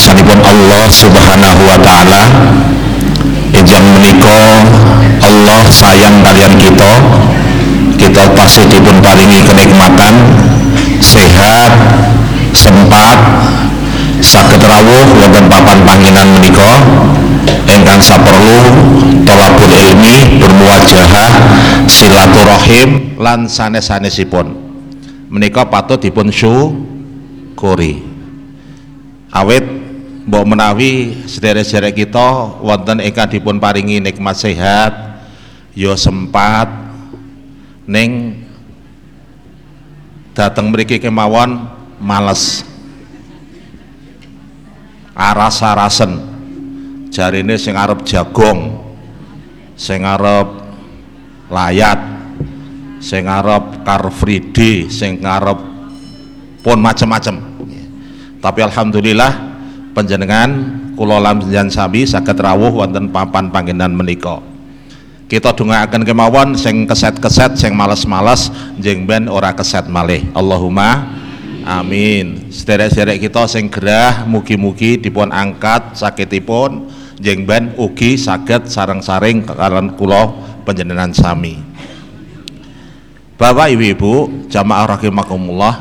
pun Allah Subhanahu wa taala ijang menika Allah sayang kalian kita kita pasti dipun paringi kenikmatan sehat sempat saged rawuh wonten papan panggilan menika. Ingkang saperlu tolabul ilmi bermuajahah silaturahim lan sanes-sanesipun. Menika patut dipun syukuri awit mbok menawi sederek-sederek kita wonten ingkang dipun paringi nikmat sehat ya sempat ning dateng mriki kemawon males. Aras-arasen. Jarine sing arep jagong sing arep layat sing arep car free day sing arep pun macem-macem. Tapi alhamdulillah panjenengan kula panjenengan sami saged rawuh wonten papan panggenan menika. Kita dongaaken kemawon sing keset-keset sing males-males njing ben ora keset malih. Allahumma amin. Sederek-sederek kita sing gerah mugi-mugi dipun angkat sakitipun njing ben ugi saged sareng-saring kalian kula panjenengan sami. Bapak Ibu-ibu jamaah rahimakumullah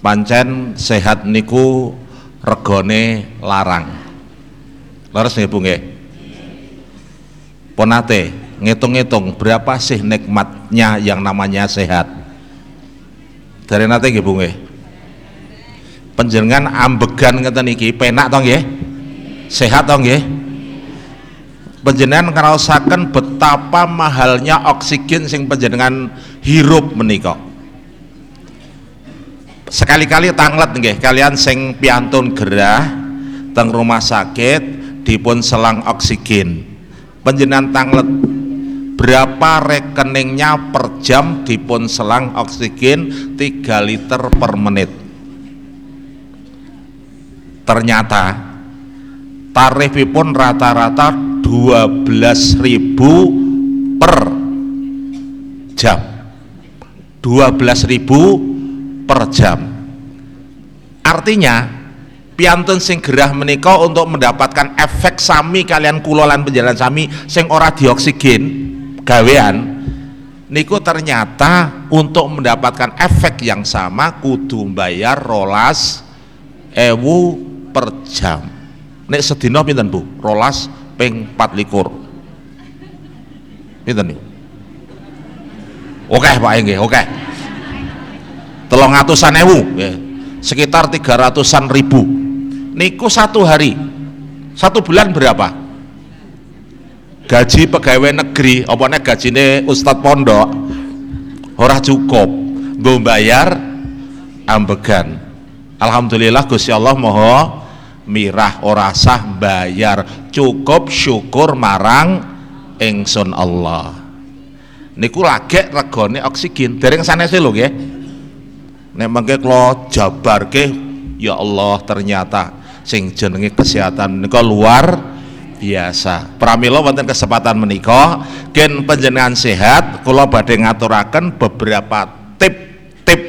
pancen sehat niku regone larang. Leres nih Bu nggih? Ponate ngitung-ngitung berapa sih nikmatnya yang namanya sehat? Dari nate nggih Bu nggih? Panjenengan ambegan ngeten iki penak to nggih? Sehat to nggih? Ngraosaken betapa mahalnya oksigen sing panjenengan hirup menika sekali-kali tanglet nggih kalian sing piantun gerah teng rumah sakit dipun selang oksigen. Panjenengan tanglet berapa rekeningnya per jam dipun selang oksigen? 3 liter per menit. Ternyata tarifipun rata-rata 12.000 per jam. 12.000 per jam. Artinya piantun sing gerah menika untuk mendapatkan efek sami kalian kulolan penjalan sami sing ora dioksigen gawean niku ternyata untuk mendapatkan efek yang sama kudu bayar rolas ewu per jam. Nek sedina pinten bu? Rolas ping 4 likur. Pinten niku oke pak oke telung atusan ewu ya. sekitar tiga ratusan ribu. Niku satu hari. Satu bulan berapa? Gaji pegawai negeri nih gajine ustadz pondok ora cukup. Gue bayar ambegan. Alhamdulillah Gusti Allah moho mirah ora sah bayar cukup syukur marang ingsun Allah. Niku lagi regone oksigen. Dereng sanese lho nggih nek mangke kula jabarke ya Allah ternyata sing jenenge kesehatan menika luar biasa. Pramila wonten kesempatan menika gen panjenengan sehat kula badhe ngaturaken beberapa tip-tip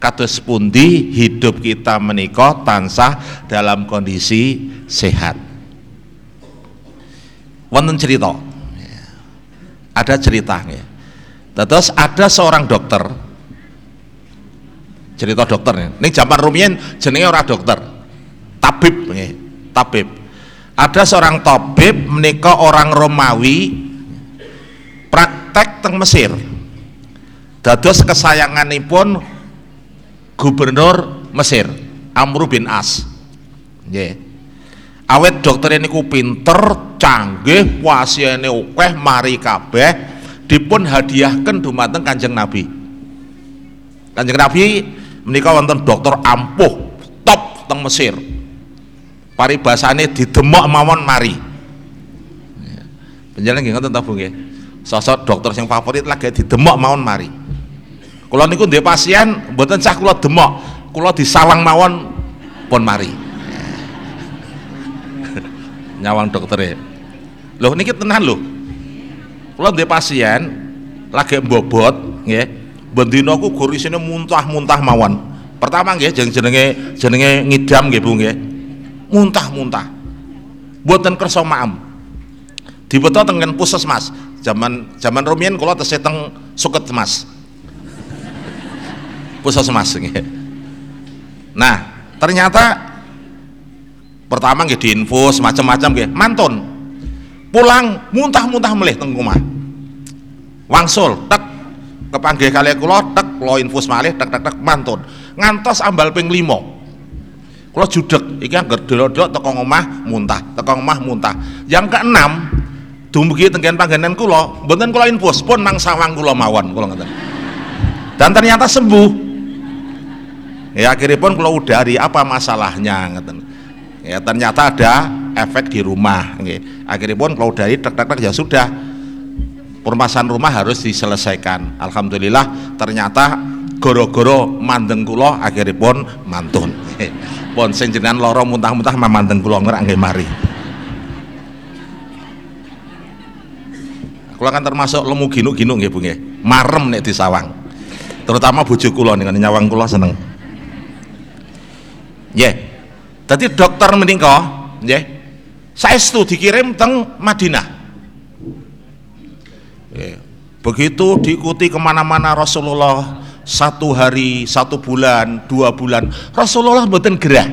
kados pundi hidup kita menika tansah dalam kondisi sehat. Wonten cerita. Ada cerita ya. Terus ada seorang dokter cerita dokter nih. Ini zaman rumiyin jenenge ora dokter. Tabib nih, tabib. Ada seorang tabib menika orang Romawi praktek teng Mesir. Dados kesayanganipun gubernur Mesir, Amr bin As. Nggih. Awet dokter niku pinter, canggih, pasiene akeh, mari kabeh dipun hadiahkan dumateng Kanjeng Nabi. Kanjeng Nabi menika wonten dokter ampuh top teng Mesir. Paribasane didemok mawon mari. Penjalan nggih ngoten ta Bu nggih? Sosok dokter yang favorit lagi didemok mawon mari. Kula niku ndek pasien mboten cah kula demok kula disawang mawon pun mari. Nyawang dokter ya loh niki tenan loh kula ndek pasien lagi mbobot nggih bendina ku gur muntah-muntah mawon. Pertama nggih jenenge jenenge ngidam nggih Bu nggih. muntah-muntah. Buatan kersa maem. Dibeto tengen puskesmas zaman zaman rumiyin kula tesih teng suket mas. Puskesmas nggih. Nah ternyata pertama nggih diinfus macam-macam nggih. Mantun. Pulang muntah-muntah melih teng omah wangsul tek kepanggih kali kula tek kula infus malih tek tek tek mantun. Ngantos ambal ping 5 kula judek iki anggar delok-delok teko omah muntah teko omah muntah. Yang keenam dumugi tenggen panggenan kula mboten kula infus pun nang sawang kula mawon kula ngoten. Dan ternyata sembuh. Ya akhirnya pun kula udari apa masalahnya ngoten. Ya ternyata ada efek di rumah akhirnya pun kalau dari tek tek tek ya sudah permasalahan rumah harus diselesaikan. Alhamdulillah ternyata goro-goro mandeng kulo akhirnya pun mantun. Pun sing jenengan loro muntah-muntah mandeng kulo ngerak mari. Kulo kan termasuk lemu ginu-ginu nggih Bu nggih. Marem nek disawang terutama bojo kula dengan nyawang kula seneng. Nggih. Yeah. Jadi dokter menika nggih saestu dikirim teng Madinah. Begitu diikuti ke mana-mana Rasulullah satu hari, satu bulan, dua bulan, Rasulullah mboten gerah.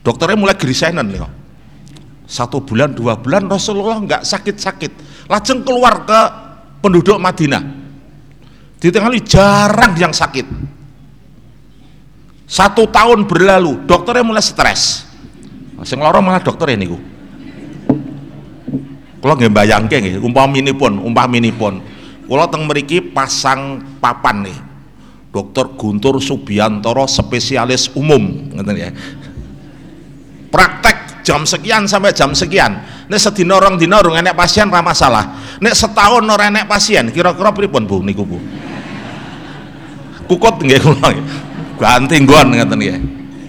Dokternya mulai gerisenan nih Satu bulan, dua bulan Rasulullah nggak sakit-sakit. Lajeng keluar ke penduduk Madinah. Di tengah jarang yang sakit satu tahun berlalu dokternya mulai stres sing lara malah dokter ini kalau nggak bayangke nggih umpaminipun umpaminipun. Kula teng mriki pasang papan nih dokter Guntur Subiantoro spesialis umum ngeten ya. Praktek jam sekian sampai jam sekian. Nek sedina orang dina urung enek pasien ra masalah. Nek setahun ora enek pasien kira-kira pripun Bu niku Bu? Kukut nggih kula. Ganti nggon ngaten nggih.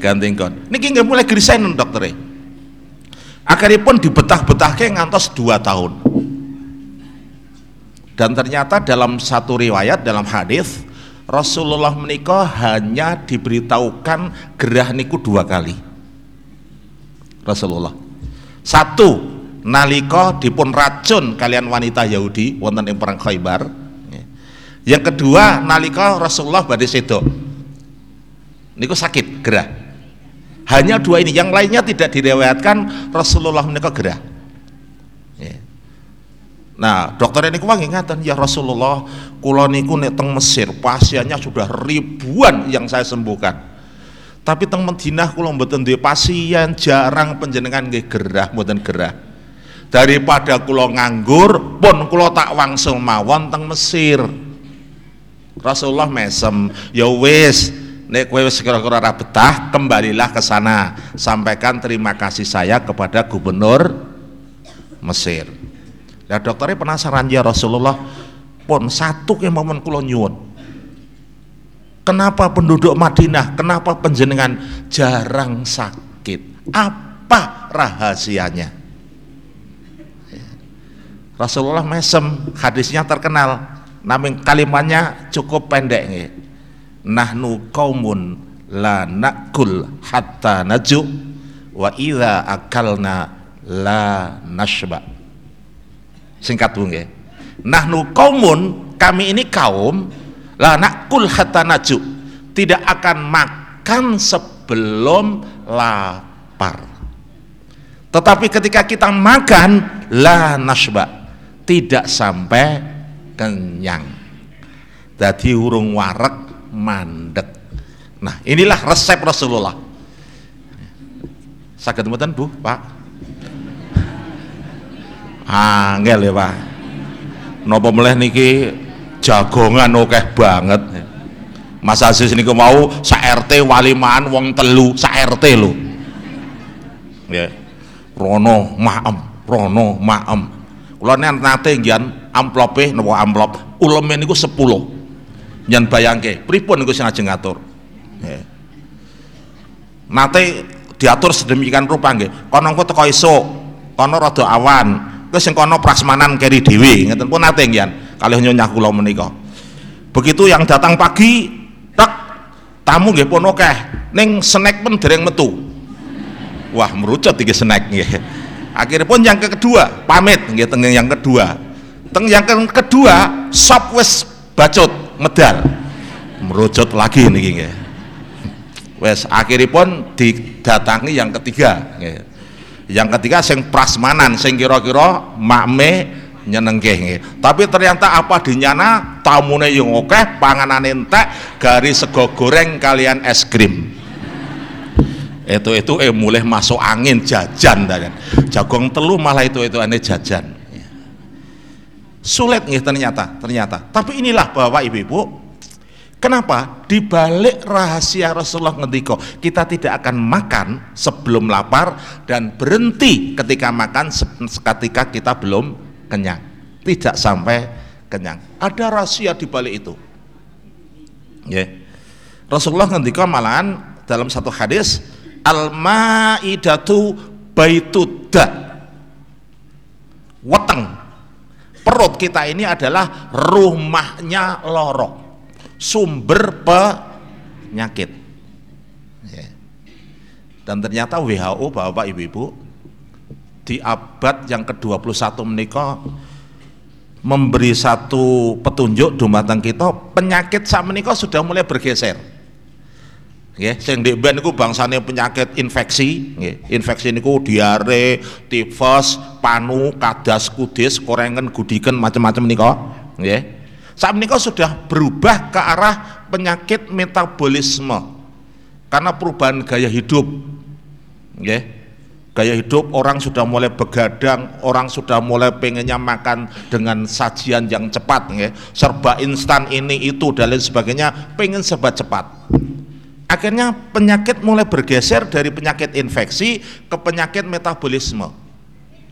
Ganti nggon. Niki nggih mulai grisen dokter akhirnya pun dibetah-betahke ngantos dua tahun. Dan ternyata dalam satu riwayat dalam hadis Rasulullah menikah hanya diberitahukan gerah niku dua kali. Rasulullah. Satu nalika dipun racun kalian wanita Yahudi wonten ing perang Khaybar. Yang kedua nalika Rasulullah badhe sedo niku sakit gerah hanya dua ini. Yang lainnya tidak direwetkan Rasulullah menikah gerah. Ya. nah dokter ini wangi ngatan ya Rasulullah kula niku teng Mesir pasiennya sudah ribuan yang saya sembuhkan. Tapi teng Madinah kula mboten duwe pasien jarang penjenengan nggih gerah mboten gerah. Daripada kula nganggur pun kula tak wangsul mawon teng Mesir. Rasulullah mesem ya wis nek kowe wis kira-kira ora betah kembalilah ke sana. Sampaikan terima kasih saya kepada gubernur Mesir. Ya dokternya penasaran ya Rasulullah pun satu yang momen kula nyuwun. Kenapa penduduk Madinah kenapa penjenengan jarang sakit? Apa rahasianya? Rasulullah mesem hadisnya terkenal. Namun kalimatnya cukup pendek nih nahnu qaumun la nakul hatta naju wa idza akalna la nashba. Singkat bu nggih nahnu qaumun kami ini kaum la nakul hatta naju tidak akan makan sebelum lapar. Tetapi ketika kita makan la nashba tidak sampai kenyang. Jadi urung warek mandek. Nah inilah resep Rasulullah. Sakit mboten Bu Pak? Angel ya Pak. Nopo meleh niki jagongan oke banget. Mas Aziz niku mau sa RT walimaan wong telu sa RT lho. Ya rono maem rono maem. Kula nate ngian amplope napa amplop. Uleme niku 10 yang bayangke. Pripun sing ajeng ngatur? Ya. nate diatur sedemikian rupa nggih. Kono engko teko esuk kono rada awan terus sing kono prasmanan keri dhewe. Ngeten pun nate nggih kalih nyonya kula menika. Begitu yang datang pagi tak tamu nggih pun akeh. Ning snack pun dereng metu. Wah merucut iki snack nggih. Akhirnya pun yang kedua pamit nggih teng yang kedua. Teng yang kedua sop wis bacut medal merucut lagi niki nggih wes pun didatangi yang ketiga yang ketiga sing prasmanan sing kira-kira makme nyenengke. Tapi ternyata apa dinyana tamune yang oke, panganan entek, garis sego goreng kalian es krim. Itu itu eh mulai masuk angin jajan kan. Jagung telu malah itu itu aneh jajan. Sulit nih ternyata, ternyata. Tapi inilah Bapak Ibu-ibu, Kenapa? Di balik rahasia Rasulullah ngendiko, kita tidak akan makan sebelum lapar dan berhenti ketika makan ketika kita belum kenyang. Tidak sampai kenyang. Ada rahasia di balik itu. Ya. Rasulullah ngendiko malahan dalam satu hadis, al-maidatu baitudda. Weteng. Perut kita ini adalah rumahnya lorok sumber penyakit. Ya. dan ternyata WHO Bapak Ibu-ibu di abad yang ke-21 menikah memberi satu petunjuk dumateng kita penyakit saat menikah sudah mulai bergeser ya sing di ben bangsane penyakit infeksi nggih infeksi niku diare tifus panu kadas kudis korengen gudiken macam-macam nika nggih saat ini sudah berubah ke arah penyakit metabolisme karena perubahan gaya hidup. Okay. Gaya hidup orang sudah mulai begadang, orang sudah mulai pengennya makan dengan sajian yang cepat, okay. serba instan ini itu dan lain sebagainya, pengen serba cepat. Akhirnya penyakit mulai bergeser dari penyakit infeksi ke penyakit metabolisme,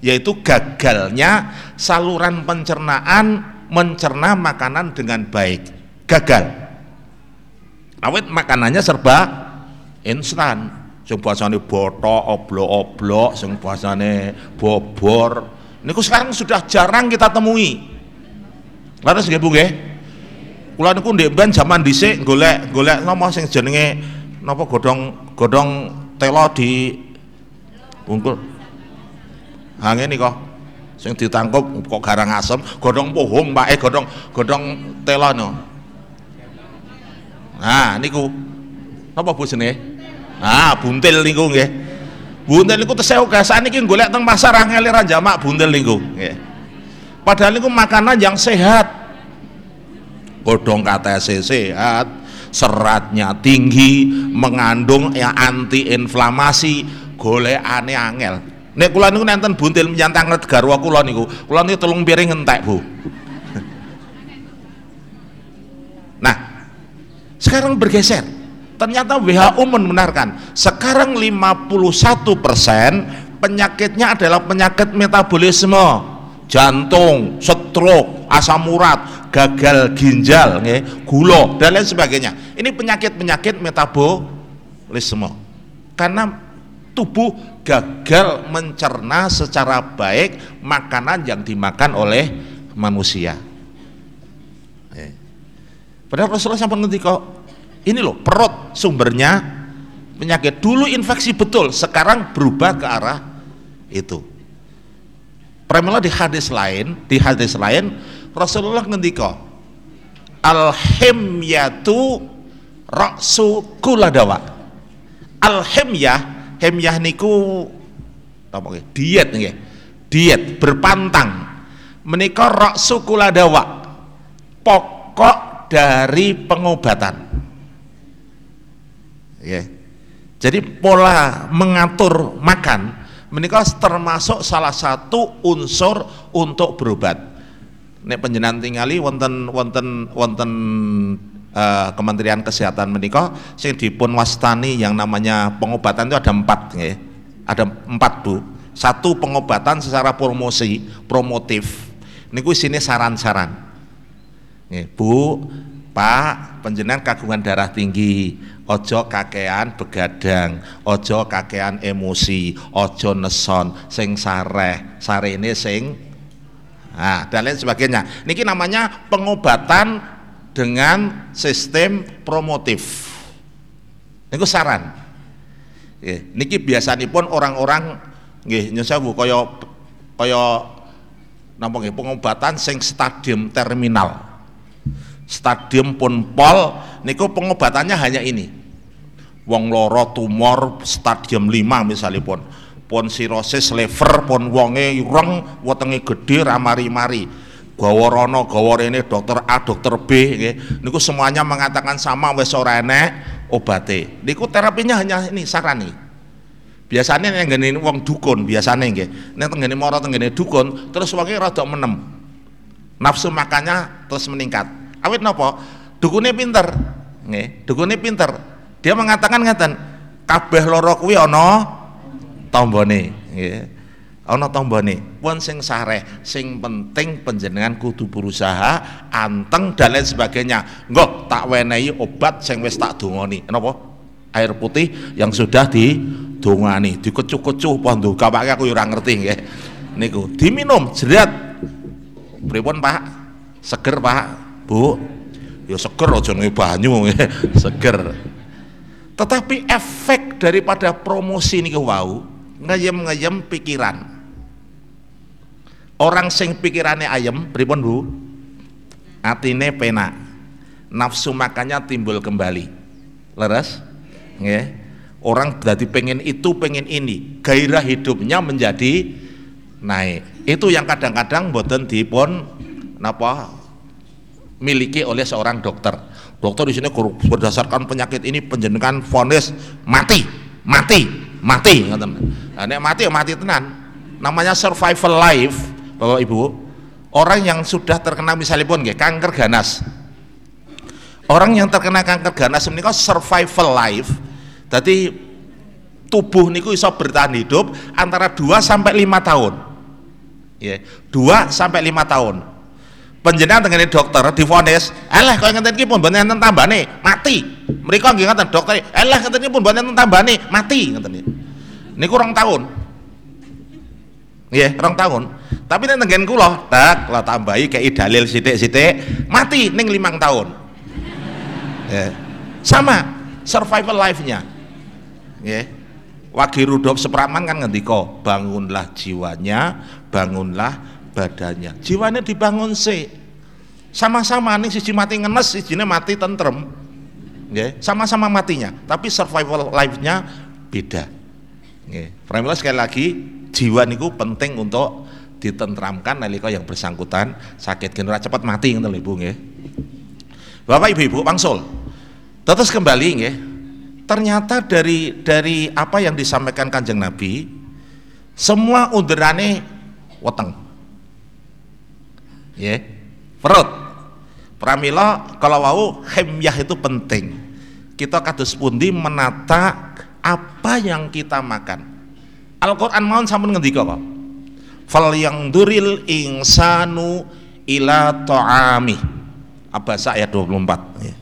yaitu gagalnya saluran pencernaan mencerna makanan dengan baik. Gagal. Awet makanannya serba instan. Sing bahasane boto oblok-oblok sing bahasane bobor. Niku sekarang sudah jarang kita temui. Laras nggih Bu kula niku ndek ben zaman dhisik golek golek napa sing jenenge napa godhong godhong telo di bungkul. Ha ngene kok. Sing ditangkap kok garang asem. Godhong pohong Pak eh godhong godhong telono nah niku. Napa Bu jenenge? Ah buntil niku nggih. Buntil niku tesih gasan iki golek teng pasar angel jamak buntil niku nggih. Padahal niku makanan yang sehat godhong KTC sehat seratnya tinggi mengandung ya anti inflamasi golek aneh angel Nek kula niku nenten buntil nyantang garwa kula niku. Kula niku telung piring entek, Bu. Nah, sekarang bergeser. Ternyata WHO membenarkan sekarang 51 persen penyakitnya adalah penyakit metabolisme, jantung, stroke, asam urat, gagal ginjal, gula dan lain sebagainya. Ini penyakit-penyakit metabolisme. Karena tubuh gagal mencerna secara baik makanan yang dimakan oleh manusia. Padahal Rasulullah sampai nanti kok ini loh perut sumbernya penyakit dulu infeksi betul sekarang berubah ke arah itu. Premila di hadis lain di hadis lain Rasulullah ngendika alhimyatu raksu kuladawa. Alhimyah hemyah niku apa diet nggih. Diet berpantang. Menika rok sukula dawa pokok dari pengobatan. Ya jadi pola mengatur makan menika termasuk salah satu unsur untuk berobat nek penjenan tingali wonten wonten wonten uh, Kementerian Kesehatan menikah sing dipun wastani yang namanya pengobatan itu ada empat ya. ada empat bu. Satu pengobatan secara promosi promotif. Niku sini saran-saran. Ya, bu pak penjenengan kagungan darah tinggi ojo kakean begadang ojo kakean emosi ojo neson sing sareh sare ini sing nah, dan lain sebagainya niki namanya pengobatan dengan sistem promotif. Itu saran. Niki biasanipun orang-orang nggih kaya kaya napa nggih pengobatan sing stadium terminal. Stadium pun pol niku pengobatannya hanya ini. Wong loro tumor stadium 5 misalnya pun sirosis liver pun wonge reng wetenge gedhe ramari-mari gawa rono gawa rene dokter A dokter B nggih. Niku semuanya mengatakan sama wis ora enek obate. Niku terapinya hanya ini sarani biasanya yang gini wong dukun biasanya nggih. Nek tenggene mara tenggene dukun terus wonge rada menem. Nafsu makannya terus meningkat. Awit napa? Dukune pinter nggih. Dukune pinter. Dia mengatakan ngaten kabeh loro kuwi ana tombone nggih. Ana tombone pun sing sareh sing penting penjenengan kudu berusaha anteng dan lain sebagainya. Nggo tak wenehi obat sing wis tak dongoni. Napa air putih yang sudah didongani dikecuh-kecuh apa ndongawake aku ora ngerti nggih. Niku diminum jerat pripun Pak? Seger Pak? Bu? Ya seger aja banyu seger. Tetapi efek daripada promosi niku wau ngayem-ngayem pikiran. Orang sing pikirannya ayem pripun Bu? Atine penak nafsu makannya timbul kembali. Leres? Nggih. Orang berarti pengen itu pengen ini. Gairah hidupnya menjadi naik. Itu yang kadang-kadang boten dipun napa miliki oleh seorang dokter. Dokter di sini berdasarkan penyakit ini penjenengan vonis mati. Mati mati nah, nek mati ya mati tenan. Namanya survival life Bapak Ibu. Orang yang sudah terkena misalnya pun kanker ganas. Orang yang terkena kanker ganas ini kan survival life. Jadi tubuh niku bisa bertahan hidup antara 2 sampai 5 tahun. Ya 2 sampai 5 tahun penjenengan dengan dokter difonis. Alah kau ngeten iki pun mboten enten tambane mati. Mereka nggih ngoten dokter. Alah ngeten iki pun mboten enten tambane mati ngeten niku rong tahun. Nggih rong tahun. Tapi nek tenggen kula tak lah tambahi kayak dalil sithik-sithik mati ning limang tahun. Ya. sama survival life-nya. Ya. Wagi Rudolf Supratman kan ngendika bangunlah jiwanya bangunlah badannya. Jiwanya dibangun sih sama-sama nih sisi mati ngenes sisinya mati tentrem. Ya sama-sama matinya tapi survival life-nya beda. Ya Pramila sekali lagi jiwa niku penting untuk ditentramkan nalika yang bersangkutan sakit. Genera cepat mati ngoten Ibu nggih. Bapak Ibu Ibu pangsul terus kembali nggih. Ternyata dari dari apa yang disampaikan Kanjeng Nabi semua underane weteng ya perut. Pramila kalau wau hemyah itu penting. Kita kados pundi menata apa yang kita makan. Al-Quran mohon sampun ngendika kok. Fal yang duril insanu ila ta'ami. Abasa ayat 24 ya.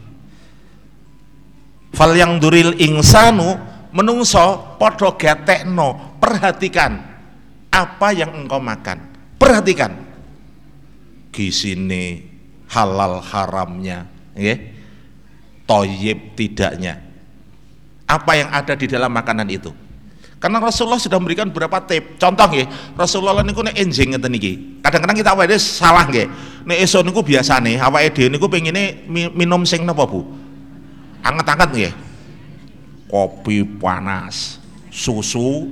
fal yang duril insanu menungso podo getekno perhatikan apa yang engkau makan. Perhatikan gisine halal haramnya ya toyib tidaknya. Apa yang ada di dalam makanan itu? Karena Rasulullah sudah memberikan beberapa tip. Contoh ya Rasulullah niku nek enjing ngeten iki. Kadang-kadang kita awake salah nggih. Nek esuk niku biasane awake dhewe niku pengine minum sing napa Bu? Anget-anget nggih. Kopi panas susu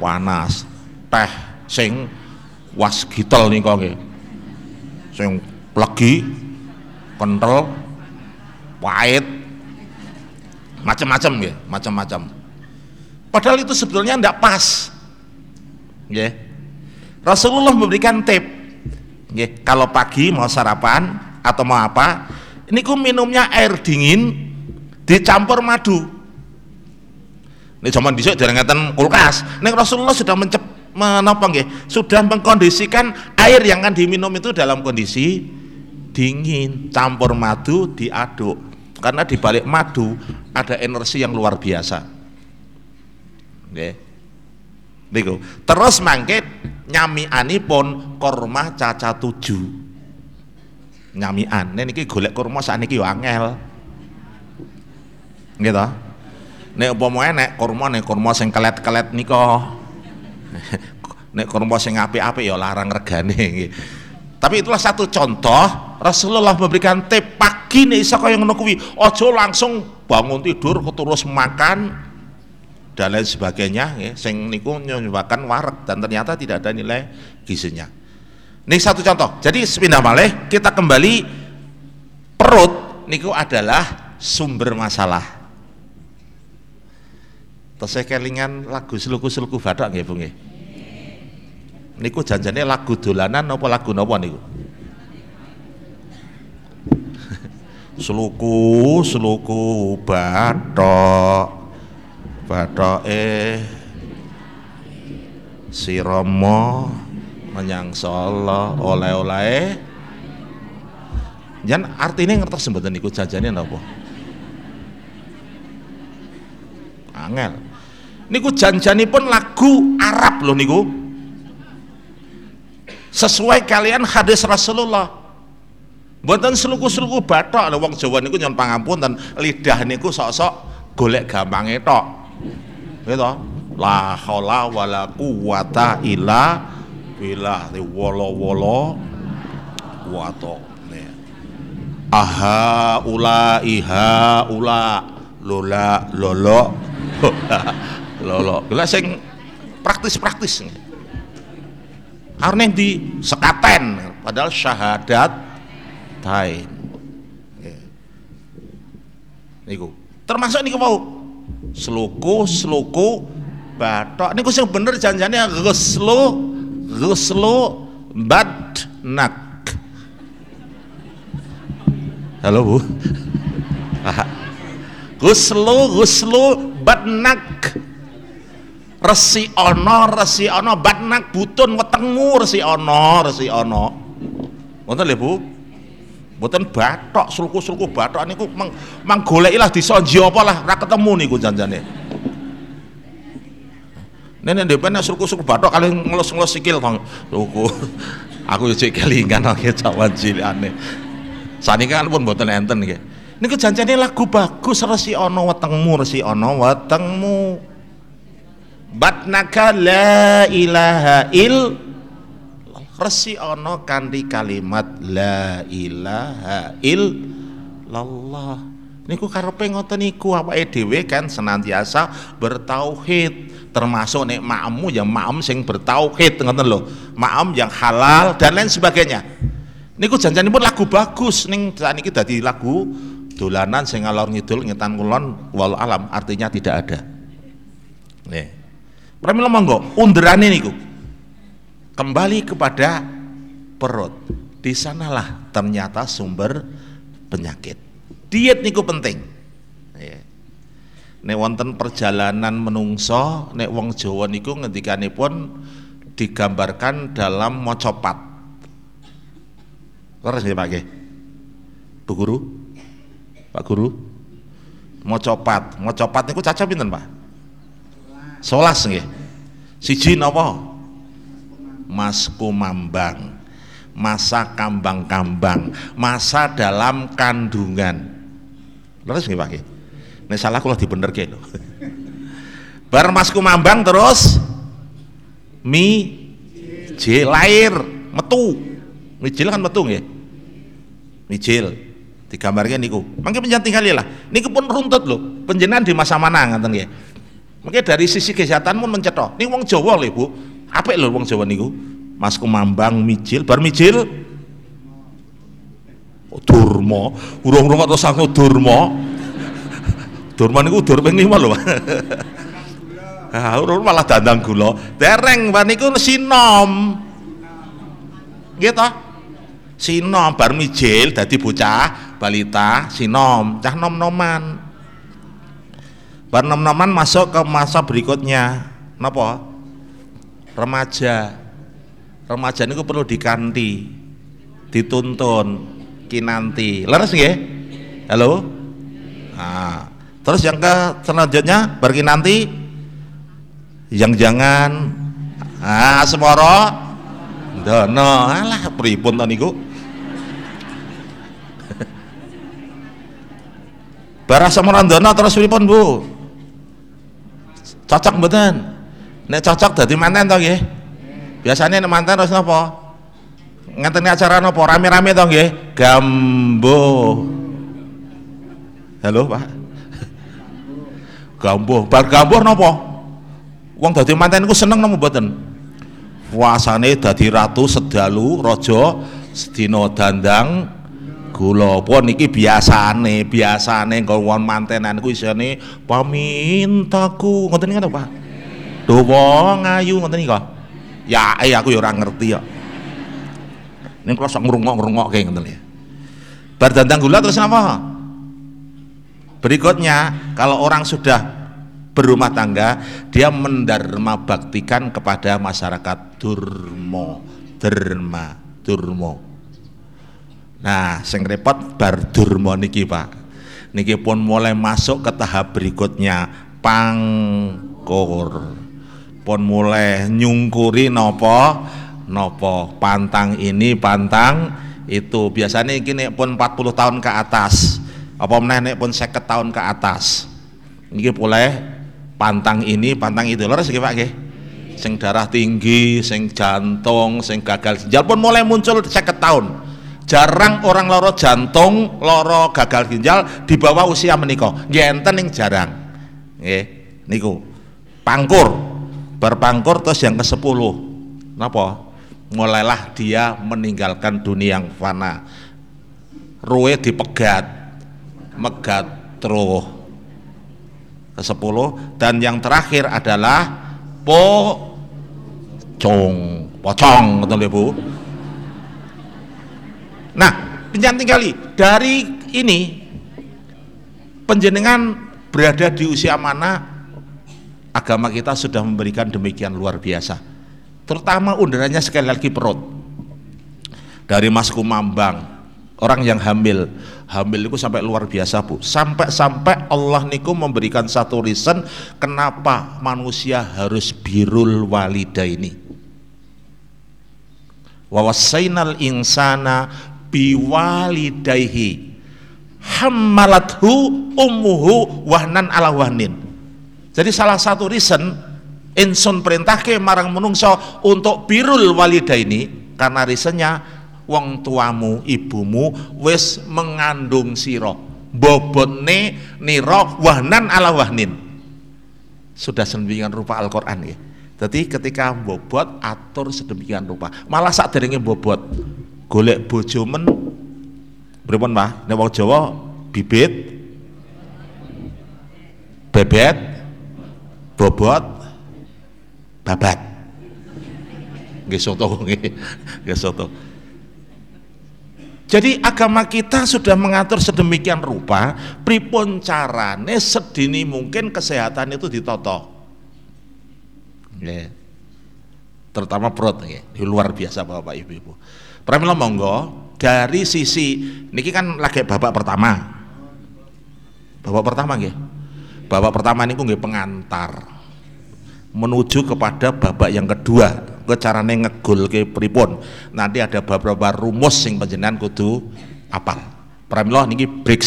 panas teh sing was gitel niku nggih sing legi kental pahit. Macam-macam ya macam-macam padahal itu sebetulnya tidak pas. Ya Rasulullah memberikan tip. Ya kalau pagi mau sarapan atau mau apa ini ku minumnya air dingin dicampur madu. Ini zaman bisa jangan kulkas. Ini Rasulullah sudah mencep menapa nggih sudah mengkondisikan air yang akan diminum itu dalam kondisi dingin. Campur madu diaduk. Karena di balik madu ada energi yang luar biasa. Nggih. Niku. Terus mangke nyamianipun korma caca tujuh. Nyamian niki golek kurma sakniki yo angel. Nggih nek umpama enek kurma nek kurma sing kelet-kelet nika nek kurma sing apik-apik ya larang regane tapi itulah satu contoh Rasulullah memberikan tip pagi nih iso kaya ngono kuwi. Aja langsung bangun tidur terus makan dan lain sebagainya ya, sing niku menyebabkan warak dan ternyata tidak ada nilai gizinya. Ini satu contoh. Jadi sepindah malih kita kembali perut niku adalah sumber masalah saya kelingan lagu seluku-seluku badak nggih Bu niku janjane lagu dolanan apa lagu napa niku? Seluku seluku bathok bathoke si Romo menyang Solo oleh-oleh. Jan artinya ngertos mboten niku janjane napa angel. Niku janjanipun lagu Arab loh niku. Sesuai kalian hadis Rasulullah. Buatan seluku-seluku batok lho wong Jawa niku nyon pangapunten lidah niku sok-sok golek gampang tok. Gitu la haula wala quwata illa billah wolo-wolo wato aha ula iha ula lola lolo lolo lolo sing praktis-praktis. Karena di sekaten padahal syahadat tain niku. Termasuk niku mau seluku seluku batok niku sing bener janjane ghuslu ghuslu badnak. Halo bu. Ghuslu ghuslu badnak. Resi ono resi ono. Batnak butun wetengmu resi ono resi ono. Wonten lho Bu. Mboten batok sulku-sulku batok niku mang, mang goleki lah disonji apa lah ora ketemu niku janjane. Nenek depan sulku-sulku batok kali ngelus-ngelus sikil bang sulku aku yo cek kelingan oke cawan cilikane saniki kan pun mboten enten nggih niku janjane lagu bagus resi ono wetengmu resi ono wetengmu. Batnaka la ilaha il resi ono kanthi kalimat la ilaha illallah. Niku karepe ngoten niku awake dhewe kan senantiasa bertauhid. Termasuk nek makmu yang makm sing bertauhid ngoten lho. Makm yang halal dan lain sebagainya. Niku janjanipun lagu bagus ning saniki dadi lagu dolanan sing ngalor ngidul ngetan kulon walau alam artinya tidak ada nih Pramila monggo underane niku kembali kepada perut. Di sanalah ternyata sumber penyakit. Diet niku penting. Ya. Nek wonten perjalanan menungso, nek wong Jawa niku pun digambarkan dalam mocopat. Leres nggih Pak Bu Guru? Pak Guru? Mocopat, mocopat niku caca pinten Pak? Solas nggih. Siji napa? Mas Kumambang. Masa kambang-kambang, masa dalam kandungan. Leres nggih Pak? Nek salah kula dibenerke lho. Bar Mas Kumambang terus mi j lahir metu. Mijil kan metu nggih. Mijil digambarkan niku. Mangke penjanting kali lah. Niku pun runtut lho. Penjenan di masa mana ngaten nggih. Mungkin dari sisi kesehatan pun mencetok. Ini wong Jawa lho, Bu. Apa lho wong Jawa niku? Mas Kumambang mijil, bar mijil oh, Durma, urung-urung atau sangu Durma. Durma niku dur ping 5 lho. Ah, urung malah dandang gula. Dereng niku sinom. Gitu. Sinom bar mijil dadi bocah balita sinom, cah nom-noman bar nom-noman masuk ke masa berikutnya. Napa? Remaja. Remaja itu perlu dikanti dituntun kinanti. Leres nggih? Halo? Nah, terus yang ke selanjutnya berkinanti yang jangan. Ah semoro dono alah pripun to niku Barah Samarandana terus pripun Bu Cocok mboten? Nek cocok dadi manten to nggih? Biasanya nek manten terus napa? Ngenteni acara napa? Rame-rame to nggih? Gambo. Halo, Pak. Gambo. Bar gambo napa? Wong dadi manten iku seneng napa mboten? Puasane dadi ratu sedalu raja sedina dandang gula pun iki biasane? Biasane kalau mantenan ku isine pamintaku. Ngoten niku Pak? Dawa ngayu ngoten niku ya eh aku ya ora ngerti ya ini kalau sok ngrungok kayak ngoten ya bar dandang gula terus apa berikutnya kalau orang sudah berumah tangga dia mendarma baktikan kepada masyarakat durmo derma durmo Nah, sing repot bar durma niki, Pak. Niki pun mulai masuk ke tahap berikutnya pangkur. Pun mulai nyungkuri nopo nopo. Pantang ini pantang itu. Biasanya ini pun 40 tahun ke atas. Apa meneh pun 50 tahun ke atas. Ini boleh pantang ini pantang itu. Lho sih Pak nggih. Sing darah tinggi sing jantung sing gagal. Ginjal pun mulai muncul 50 tahun jarang orang loro jantung loro gagal ginjal di bawah usia menikah ngenten yang jarang. Nggih niku. Pangkur. Berpangkur terus yang ke sepuluh. Napa? Mulailah dia meninggalkan dunia yang fana. Ruwe dipegat megat terus ke sepuluh. Dan yang terakhir adalah pocong pocong betul Bu Nah, penyanting kali dari ini penjenengan berada di usia mana agama kita sudah memberikan demikian luar biasa. Terutama undangannya sekali lagi perut. Dari Mas Kumambang, orang yang hamil, hamil itu sampai luar biasa bu. Sampai-sampai Allah niku memberikan satu reason kenapa manusia harus birul walida ini. Wawasainal insana biwalidaihi. Hammalathu ummuhu wahnan ala wahnin. Jadi salah satu reason insun perintahke marang menungso untuk birul walida ini karena reasonnya wong tuamu ibumu wis mengandung siro bobotne niro wahnan ala wahnin. Sudah sedemikian rupa Al-Quran ya. Jadi ketika bobot atur sedemikian rupa. Malah saat bobot golek bojo men. Pripun Pak nek wong Jawa bibit bebet bobot babat. Nggih soto. Nggih soto. Jadi agama kita sudah mengatur sedemikian rupa pripun carane sedini mungkin kesehatan itu ditoto yeah. Terutama perut ya. luar biasa Bapak Ibu Ibu Pramila monggo dari sisi niki kan lagi babak pertama. Babak pertama nggih. Babak pertama niku nggih pengantar menuju kepada babak yang kedua ke carane ngegul ke pripun nanti ada beberapa rumus sing panjenengan kudu apal pramila niki break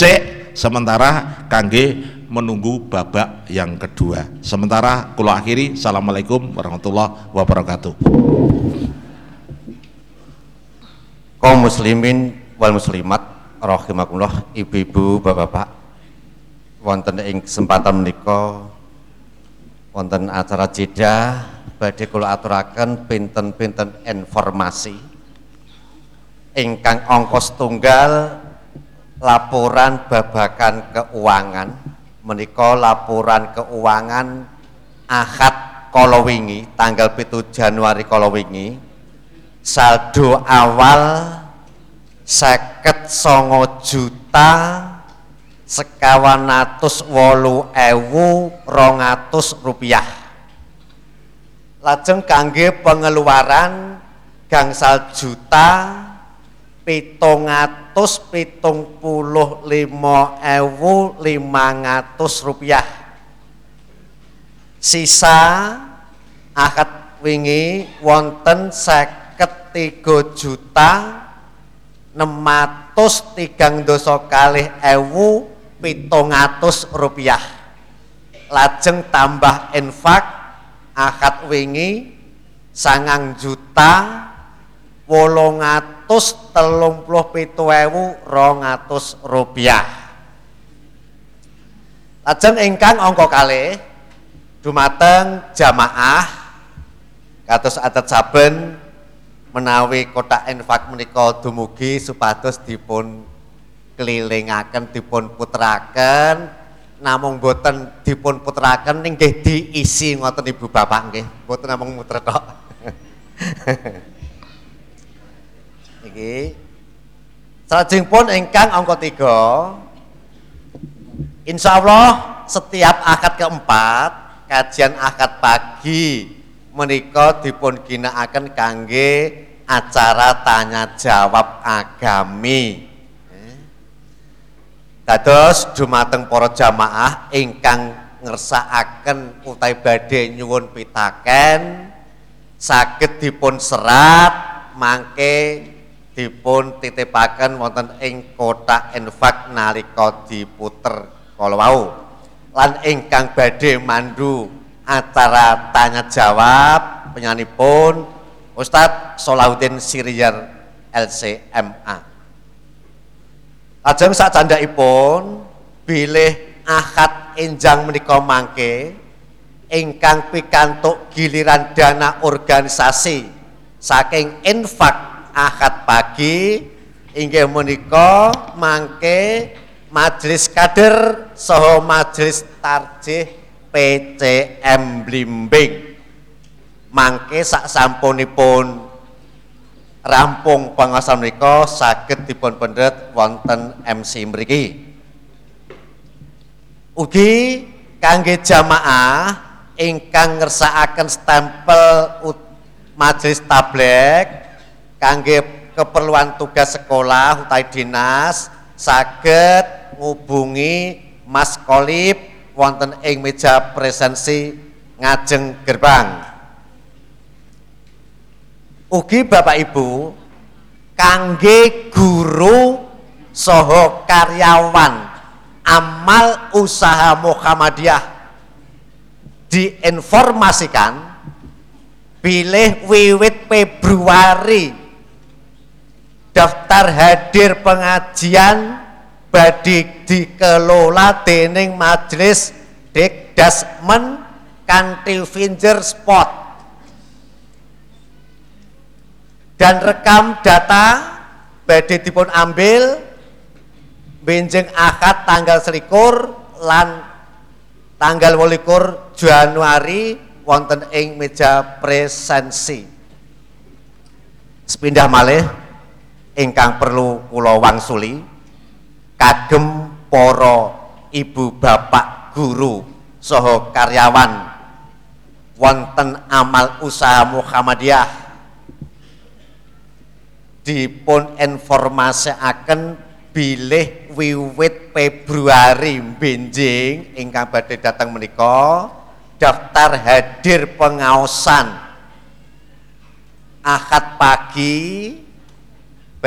sementara kangge menunggu babak yang kedua. Sementara kula akhiri. Assalamualaikum warahmatullahi wabarakatuh. Kaum muslimin wal muslimat rahimakumullah ibu-ibu bapak-bapak. Wonten ing kesempatan menika wonten acara jeda badhe kula aturaken pinten-pinten informasi ingkang ongkos tunggal laporan babakan keuangan menika laporan keuangan Ahad kala wingi tanggal 7 Januari kala wingi saldo awal seket songo juta sekawan atus wolu ewu rongatus rupiah. Lajeng kangge pengeluaran gangsal juta pitung atus pitung puluh lima ewu limangatus rupiah. Sisa akad wingi wonten sek tiga juta nematus tigang dosa kalih ewu pitung atus rupiah. Lajeng tambah infak akad wingi sangang juta wolong atus telung puluh pitu ewu rong atus rupiah. Lajeng ingkang angka kalih dumateng jamaah kados adat saben menawi kotak infak menika dumugi supados dipun kelilingaken dipun puteraken. Namung boten dipun puteraken nggih diisi ngoten Ibu Bapak nggih. Boten namung muter tok iki. Salajengipun ingkang angka 3 Insya Allah setiap akad keempat kajian akad pagi menika dipun ginakaken kangge acara tanya jawab agami. Dados dumateng para jamaah ingkang ngersakaken utawi badhe nyuwun pitaken saged dipun serat mangke dipun titipaken wonten ing kotak infak nalika diputer kala wau. Lan ingkang badhe mandu acara tanya jawab penyanipun Ustadz Solahuddin Siriyar LCMA Ajeng sak candhaipun bilih akad enjang menika mangke ingkang pikantuk giliran dana organisasi saking infak akad pagi inggih menika mangke majelis kader saha majelis tarjih PCM Blimbing mangke sak sampunipun rampung pengawasan mereka sakit dipun pendet wonten MC mriki. Ugi kangge jamaah ingkang ngersakaken stempel majelis tablek kangge keperluan tugas sekolah utawi dinas saged ngubungi Mas Kolip wonten ing meja presensi ngajeng gerbang. Ugi Bapak Ibu kangge guru soho karyawan amal usaha Muhammadiyah diinformasikan pilih wiwit Februari daftar hadir pengajian badi dikelola dening majelis Dekdasmen kanthi finger spot. Dan rekam data badhe dipun ambil benjeng akad tanggal selikur lan tanggal wolikur Januari wonten ing meja presensi. Sepindah malih ingkang perlu kula wangsuli kagem para ibu bapak guru soho karyawan wonten amal usaha Muhammadiyah. Dipun informasiaken bilih wiwit Februari benjing ingkang badhe datang menika daftar hadir pengaosan. Akad pagi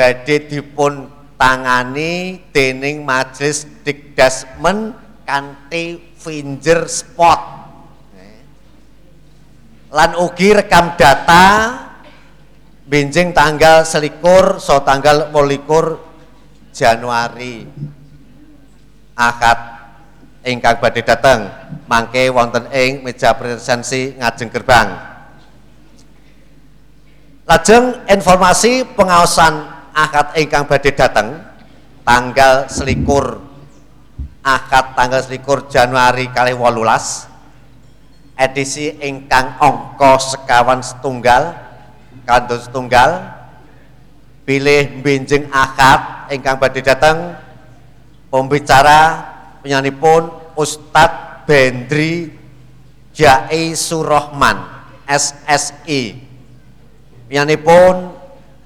badhe dipun tangani dening majelis dikdasmen kanthi finger spot. Lan ugi rekam data Benjing tanggal selikur so tanggal molikur Januari. Akad ingkang badhe dateng. Mangke wonten ing meja presensi ngajeng gerbang. Lajeng informasi pengawasan akad ingkang badhe dateng tanggal selikur. Akad tanggal selikur Januari kali wolulas. Edisi ingkang ongko sekawan setunggal kandos tunggal pilih benjeng akad ingkang badhe dateng pembicara penyanipun Ustadz Bendri Jai Surahman SSI penyanipun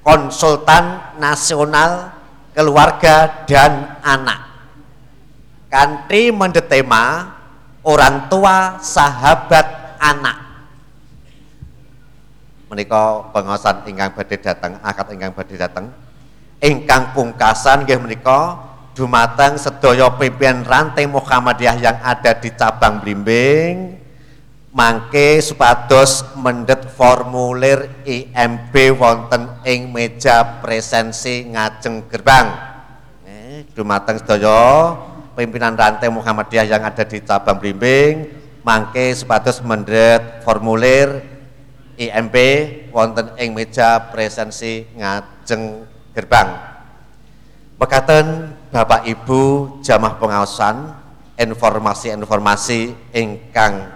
konsultan nasional keluarga dan anak. Kanti mendetema orang tua sahabat anak. Menika pengawasan ingkang badhe dateng akad ingkang badhe dateng. Ingkang pungkasan nggih menika dumateng sedaya pimpinan rantai Muhammadiyah yang ada di cabang Blimbing mangke supados mendet formulir IMB wonten ing meja presensi ngajeng gerbang. Eh, dumateng sedaya pimpinan rantai Muhammadiyah yang ada di cabang Blimbing mangke supados mendet formulir IMB wonten ing meja presensi ngajeng gerbang. Pekaten Bapak Ibu jamaah pengawasan informasi-informasi ingkang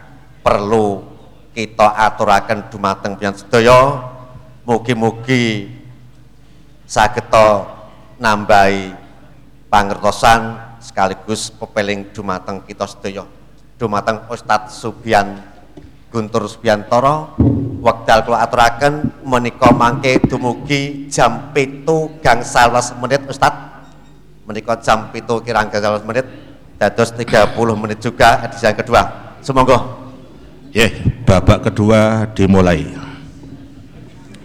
perlu kita aturaken dumateng pian sedaya mugi-mugi sageta nambahi pangertosan sekaligus pepeling dumateng kita sedaya. Dumateng Ustadz Subian Guntur Subiantoro. Wekdal kula aturaken menika mangke dumugi jam 7 gang 11 menit Ustadz menikah jam itu kira-kira menit dados 30 menit juga edisi yang kedua. Semoga ya babak kedua dimulai.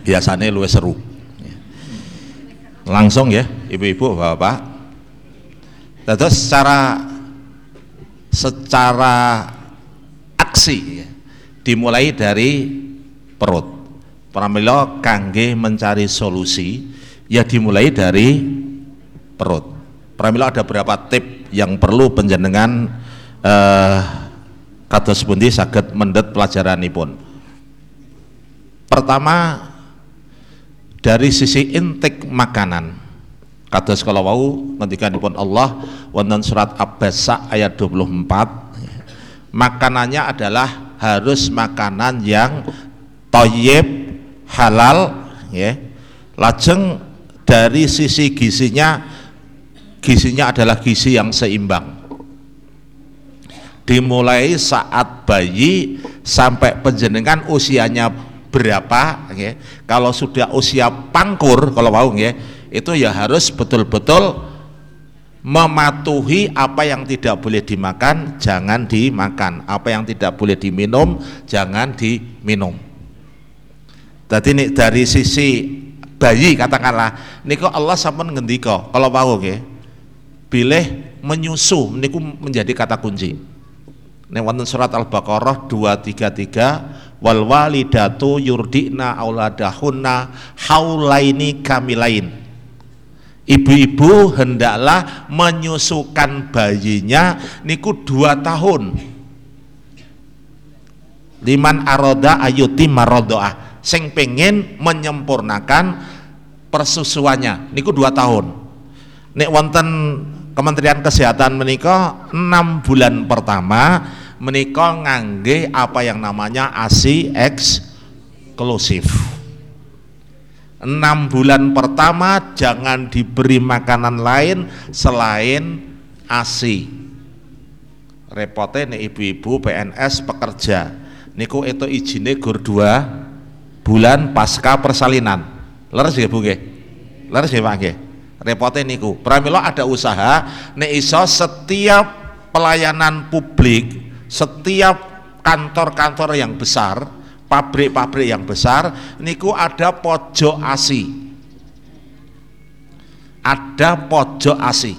Biasanya luwes seru. Langsung ya ibu-ibu bapak dados secara secara aksi ya, dimulai dari perut. Pramila kangge mencari solusi ya dimulai dari perut. Pramila ada beberapa tip yang perlu penjenengan eh, kados pundi saged mendet pelajaranipun. Pertama dari sisi intik makanan. Kados kalau wau ngendikanipun Allah wonten surat Abbasa ayat 24 makanannya adalah harus makanan yang toyib halal ya lajeng dari sisi gizinya gizinya adalah gizi yang seimbang dimulai saat bayi sampai penjenengan usianya berapa ya. kalau sudah usia pangkur kalau mau ya, itu ya harus betul-betul mematuhi apa yang tidak boleh dimakan jangan dimakan apa yang tidak boleh diminum jangan diminum jadi ini dari sisi bayi katakanlah ini kok Allah sampun ngendika kalau mau ya bilih menyusu niku menjadi kata kunci. Nek wonten surat Al-Baqarah 233 wal walidatu yurdina auladahunna haulaini kamilain. Ibu-ibu hendaklah menyusukan bayinya niku dua tahun. Liman aroda ayuti marodoah. Sing pengen menyempurnakan persusuannya niku dua tahun. Nek wonten Kementerian Kesehatan menikah enam bulan pertama menikah ngangge apa yang namanya ASI eksklusif. Enam bulan pertama jangan diberi makanan lain selain ASI. Repotnya nih ibu-ibu PNS pekerja. Niku itu izinnya gur dua bulan pasca persalinan. Leres ya Bu nggih? Leres ya Pak nggih? repotnya niku pramila ada usaha nek iso setiap pelayanan publik setiap kantor-kantor yang besar pabrik-pabrik yang besar niku ada pojok asi ada pojok asi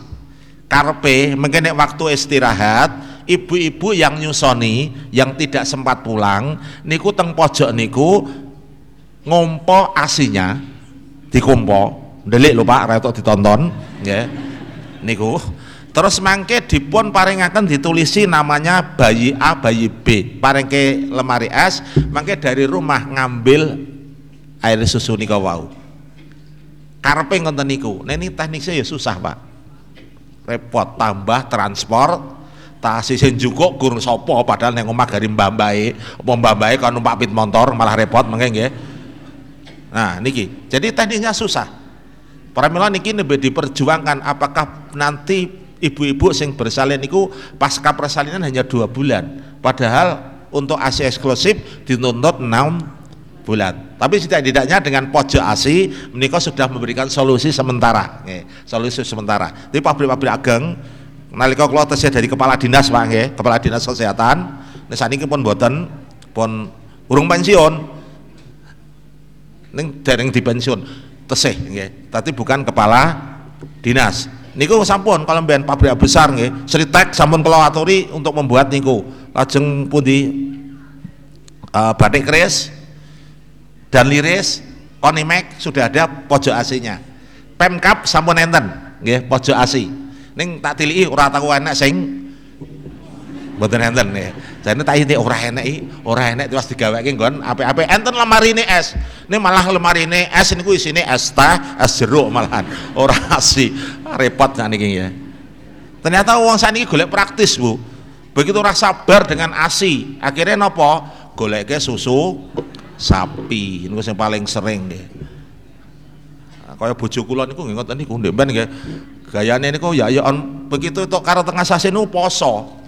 karpe mungkin waktu istirahat ibu-ibu yang nyusoni yang tidak sempat pulang niku teng pojok niku ngompo asinya dikompo delik lho Pak retok ditonton ya niku terus mangke dipun paringaken ditulisi namanya bayi A bayi B. Paringke lemari es mangke dari rumah ngambil air susu nika wau. Karepe ngoten niku? Nah ini tekniknya ya susah Pak. Repot tambah transport tasisin cukup kurang sopo padahal neng omah gari mbambai apa mbambai kalau numpak pit motor malah repot mungkin ya nah niki. Jadi tekniknya susah. Pramila niki lebih diperjuangkan apakah nanti ibu-ibu sing bersalin itu pasca persalinan hanya dua bulan. Padahal untuk ASI eksklusif dituntut enam bulan. Tapi tidak-tidaknya dengan pojok ASI menikah sudah memberikan solusi sementara. Solusi sementara. Di pabrik-pabrik ageng nalika kula tesih dari kepala dinas Pak nge, kepala dinas kesehatan ini pun buatan pun urung pensiun. Ning dereng di pensiun tesih nggih. Tapi bukan kepala dinas. Niku sampun kalau mbiyen pabrik besar nggih, Sritek sampun kula aturi untuk membuat niku. Lajeng pundi uh, batik keris dan liris Onimek sudah ada pojok AC-nya. Pemkap sampun enten nggih pojok AC. Ning tak tiliki ora tahu enak sing mboten enten nggih. Jane tak inti ora enek iki, ora enek terus digaweke nggon apik-apik enten lemarine es. Ini malah lemarine es niku isine es teh, es jeruk malahan. Ora asi. Repot sakniki ya. Ternyata uang saniki golek praktis, Bu. Begitu ora sabar dengan ASI, akhirnya nopo? Goleke susu sapi. Niku yang paling sering nggih. Nah, kaya bojo kula niku nggih ngoten niku ndek ben nggih. Gayane niku ya ya on, begitu tok karo tengah sasi niku poso.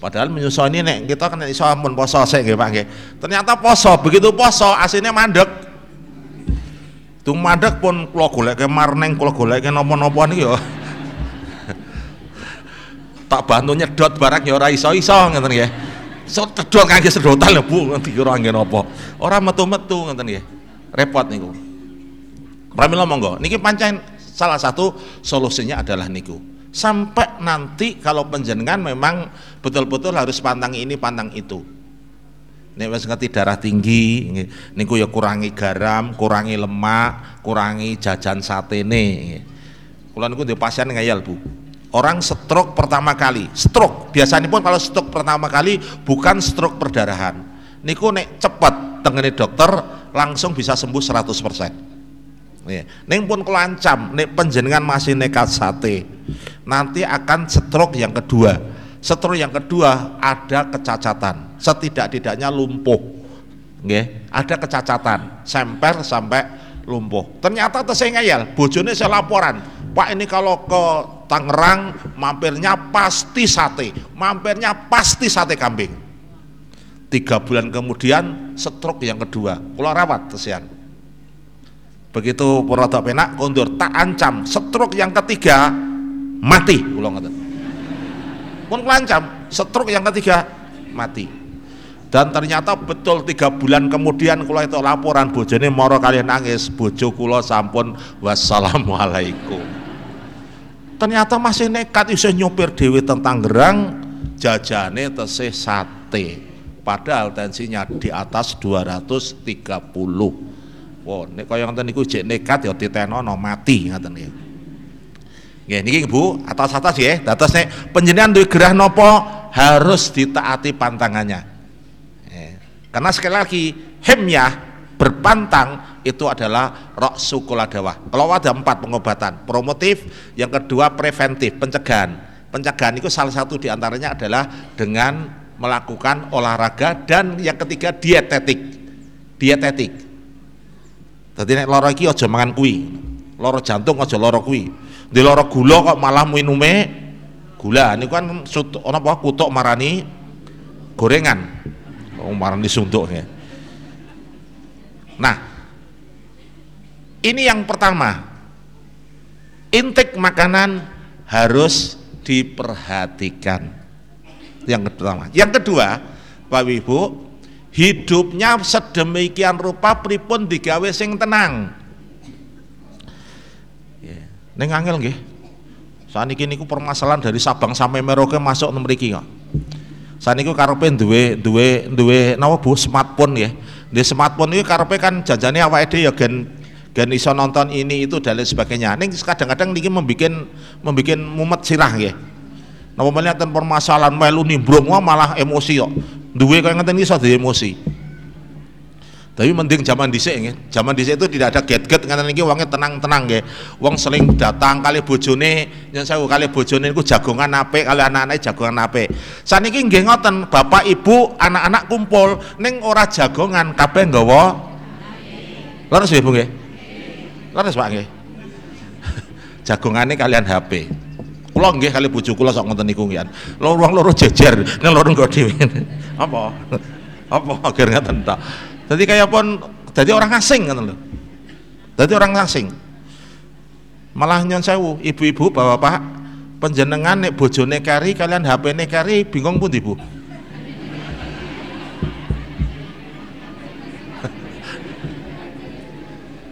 Padahal menyusoni nek kita kan iso ampun poso sik nggih Pak. Ternyata poso, begitu poso asine mandek. Tung mandek pun kula goleke marneng, kula goleke napa-napa niki ya. tak bantu nyedot barang ya ora iso-iso ngoten nggih. So sedot kangge sedotan lho Bu, dikira nggih napa. Ora metu-metu ngoten nggih. Repot niku. Pramila monggo, niki pancen salah satu solusinya adalah niku sampai nanti kalau penjenengan memang betul-betul harus pantang ini pantang itu. Ini wis ngerti darah tinggi niku ya kurangi garam kurangi lemak kurangi jajan sate nih kalau niku di pasien ngayal bu. Orang stroke pertama kali stroke. Biasanya pun kalau stroke pertama kali bukan stroke perdarahan. Niku nek cepet tengene dokter langsung bisa sembuh 100% Nih, neng pun kelancam, nek penjenengan masih nekat sate, nanti akan stroke yang kedua. Stroke yang kedua ada kecacatan, setidak-tidaknya lumpuh. Nggih, ada kecacatan, semper sampai lumpuh. Ternyata tesih ngeyel, bojone saya laporan, Pak ini kalau ke Tangerang mampirnya pasti sate, mampirnya pasti sate kambing. Tiga bulan kemudian stroke yang kedua, kalau rawat tesian begitu purwata penak kondur tak ancam. Stroke yang ketiga mati. Kula ngoten pun kelancam stroke yang ketiga mati. Dan ternyata betul tiga bulan kemudian kula itu laporan bojone moro kalian nangis. Bojo kula sampun. Wassalamualaikum. Ternyata masih nekat bisa nyopir dewi tentang gerang jajane tesih sate. Padahal tensinya di atas 230 Wah, nek kaya ngoten niku jek nekat ya ditenono mati ngoten nggih. Nggih niki Bu, atas-atas ya, dados nek panjenengan duwe gerah napa harus ditaati pantangannya. Eh, karena sekali lagi hemyah berpantang itu adalah rok sukuladawah. Kalau ada empat pengobatan, promotif, yang kedua preventif, pencegahan. Pencegahan itu salah satu di antaranya adalah dengan melakukan olahraga dan yang ketiga dietetik. Dietetik Dadi nek lara iki aja mangan kuwi. Lara jantung aja lara kuwi. Di lara gula kok malah minume gula. Niku kan ana apa kutuk marani gorengan. Oh, marani suntuk ya. Nah, ini yang pertama. Intake makanan harus diperhatikan. Yang pertama. Yang kedua, Pak Ibu, hidupnya sedemikian rupa pripun digawe sing tenang? Yeah. neng angel nggih. Saniki niku permasalahan dari Sabang sampai Merauke masuk mriki kok. Saniki karepe duwe duwe duwe napa Bu? Smartphone ya di smartphone ini karepe kan janjane awake dhewe ya gen gen iso nonton ini itu dan lain sebagainya. Ning kadang-kadang niki membikin membikin mumet sirah nggih. Napa melihat permasalahan melu nimbrung malah emosi kok duwe kaya ngeten iso dadi emosi. Tapi mending zaman dhisik nggih. Zaman dhisik itu tidak ada get-get ngeten iki wonge tenang-tenang nggih. Wong seling datang kali bojone yen sewu kali bojone niku jagongan apik kali anak-anake jagongan apik. Saniki nggih ngoten bapak ibu anak-anak kumpul ning ora jagongan kabeh nggawa. Leres nggih Bu nggih? Leres Pak nggih? Jagongane kalian HP kula nggih kali bojo kula sok ngoten niku nggih loro loro jejer ning loro nggo dhewe. Apa? Apa agar ngaten ta? Dadi kaya pun dadi orang asing ngoten lho. Dadi orang asing. Malah nyon sewu ibu-ibu bapak-bapak penjenengan nek bojone kari kalian HP-ne kari bingung pun ibu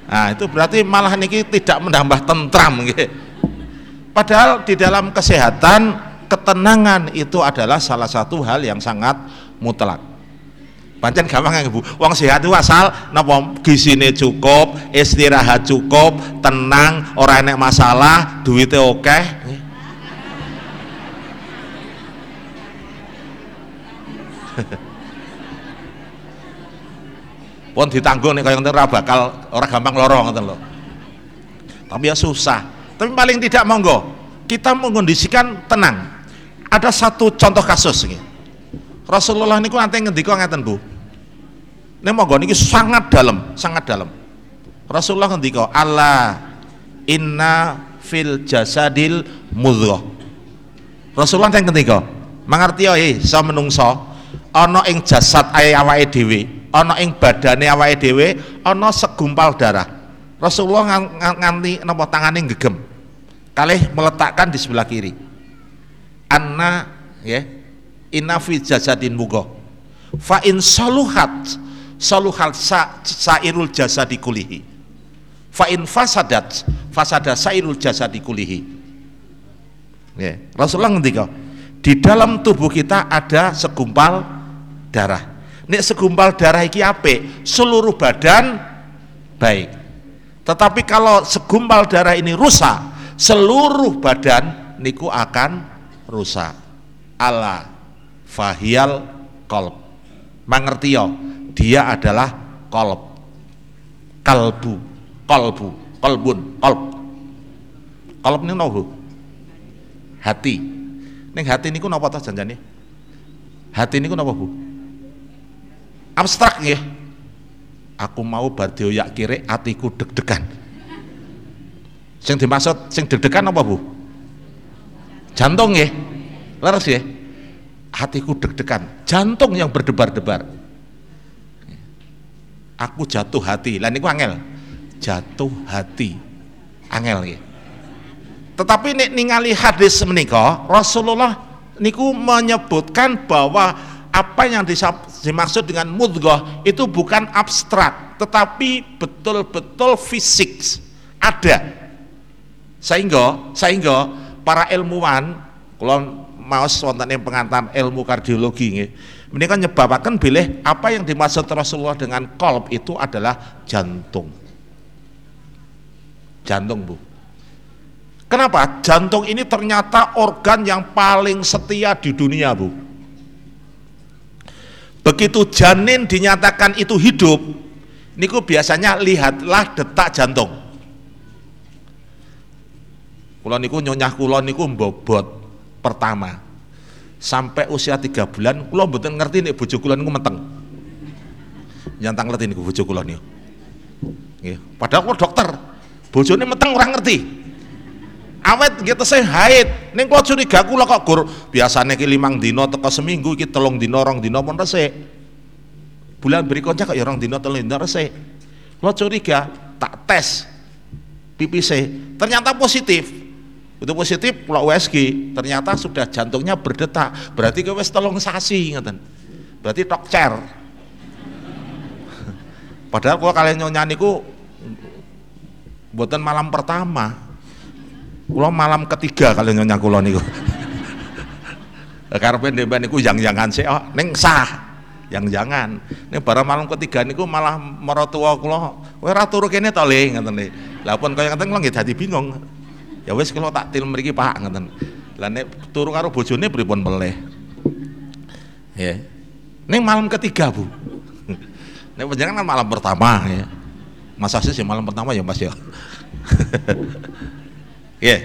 Nah, itu berarti malah niki tidak menambah tentram nggih. Padahal di dalam kesehatan ketenangan itu adalah salah satu hal yang sangat mutlak. Pancen gampang ya Bu. Wong sehat itu asal napa gisine cukup, istirahat cukup, tenang, ora enek masalah, duitnya oke. Pun ditanggung nih kaya ora bakal ora gampang lorong ngoten lho. Tapi ya susah. Tapi paling tidak monggo kita mengondisikan tenang. Ada satu contoh kasus ini. Rasulullah niku nanti ngendika ngeten Bu. Ini monggo niki sangat dalam, sangat dalam. Rasulullah ngendika, "Allah inna fil jasadil mudghah." Rasulullah yang ngendika, mangerti ya sa menungso ana ing jasad awake dhewe, ana ing badane awake dhewe ana segumpal darah. Rasulullah nganti napa tangane gegem. Kalih meletakkan di sebelah kiri. Anna ya inna fi jasadin mudghah. Fa in saluhat saluhat sa, sairul jasadi kulihi. Fa in fasadat fasada sairul jasadi kulihi. Ya, Rasulullah ngendika, di dalam tubuh kita ada segumpal darah. Nek segumpal darah iki ape, seluruh badan baik. Tetapi kalau segumpal darah ini rusak, seluruh badan niku akan rusak. Allah fahial kolb. Mangerti yo, dia adalah kolb. Kalbu, kolbu, kolbun, kolb. Kolb ini nopo? Hati. Neng hati niku napa ta janjane? Hati niku napa, Bu? Abstrak nggih. Aku mau badhe yak kiri atiku deg-degan. Sing dimaksud sing deg-degan apa, Bu? Jantung nggih. Leres nggih. Hatiku deg-degan, jantung yang berdebar-debar. Aku jatuh hati. Lah niku angel. Jatuh hati. Angel nggih. Tetapi nek ningali hadis menika, Rasulullah niku menyebutkan bahwa apa yang dimaksud dengan mudghah itu bukan abstrak, tetapi betul-betul fisik ada. Sehingga sehingga para ilmuwan kalau mau wonten ing pengantar ilmu kardiologi nggih menika nyebabaken bilih apa yang dimaksud Rasulullah dengan kolb itu adalah jantung. Jantung, Bu. Kenapa? Jantung ini ternyata organ yang paling setia di dunia, Bu. Begitu janin dinyatakan itu hidup, niku biasanya lihatlah detak jantung. Kula niku nyonyah kula niku mbobot pertama. Sampai usia tiga bulan kula mboten ngerti nek bojo kula niku meteng. Nyantang ngerti niku bojo kula niku. Nggih, padahal kula dokter. Bojone meteng ora ngerti. Awet gitu saya haid. Ning kula curiga kula kok gur. Biasane ki limang dino teko seminggu iki telung dino rong dino pun resik. Bulan berikutnya kok ya rong dino telung dino resik. Kula curiga tak tes PPC ternyata positif. Itu positif pulau USG ternyata sudah jantungnya berdetak. Berarti ke wes tolong sasi ngeten berarti cer. Padahal kalau kalian nyonya niku buatan malam pertama kalau malam ketiga kalian nyonya kulo niku. Karena deban niku yang jangan sih oh neng sah. Yang jangan ini barang malam ketiga niku malah merotua kulo kowe ora turu kene to le? Lah pun kaya ngoten kulo nggih dadi bingung. Ya wis kalau tak til mriki Pak ngoten. Lah nek turu karo bojone pripun meleh? Ya. Ning malam ketiga Bu. Nek panjenengan kan malam pertama ya. Masa sih malam pertama ya Mas ya ya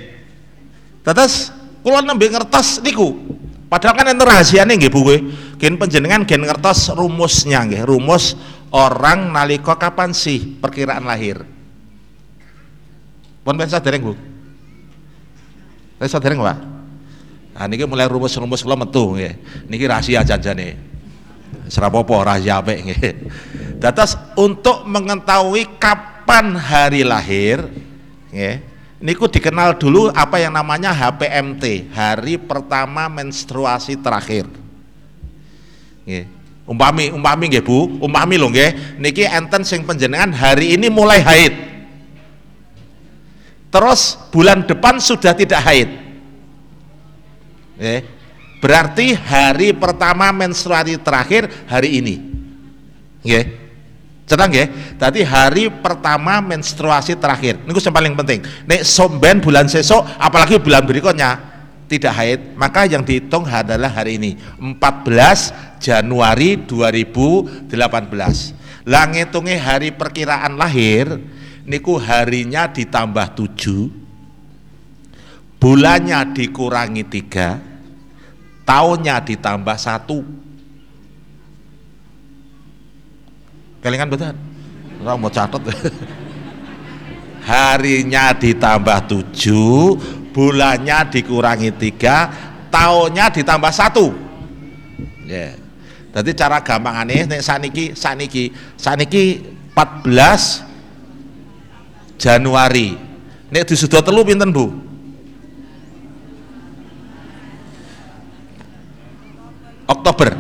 tetes kula nembe ngertos niku. Padahal kan enten rahasiane nggih Bu kowe. Gen panjenengan gen ngertos rumusnya nggih rumus orang nalika kapan sih perkiraan lahir. Pun pensa dereng Bu. Saya dereng Pak. Nah niki mulai rumus-rumus kula metu nggih. Niki rahasia janjane. Serapopo rahasia apik nggih. Untuk mengetahui kapan hari lahir nggih niku dikenal dulu apa yang namanya HPMT hari pertama menstruasi terakhir Nggih. Umpami umpami nggih Bu, umpami lho nggih, niki enten sing panjenengan hari ini mulai haid. terus bulan depan sudah tidak haid Oke. berarti hari pertama menstruasi terakhir hari ini Oke. Tenang ya, tadi hari pertama menstruasi terakhir. Ini yang paling penting. Nek somben bulan sesok, apalagi bulan berikutnya tidak haid, maka yang dihitung adalah hari ini 14 Januari 2018. Lah ngitungnya hari perkiraan lahir, niku harinya ditambah 7, bulannya dikurangi 3, tahunnya ditambah satu kelingan betul orang mau catat harinya ditambah tujuh bulannya dikurangi tiga tahunnya ditambah satu. Ya. Yeah. jadi cara gampang aneh nih saniki saniki saniki 14 Januari. Nek sudah telu pinten Bu? Oktober.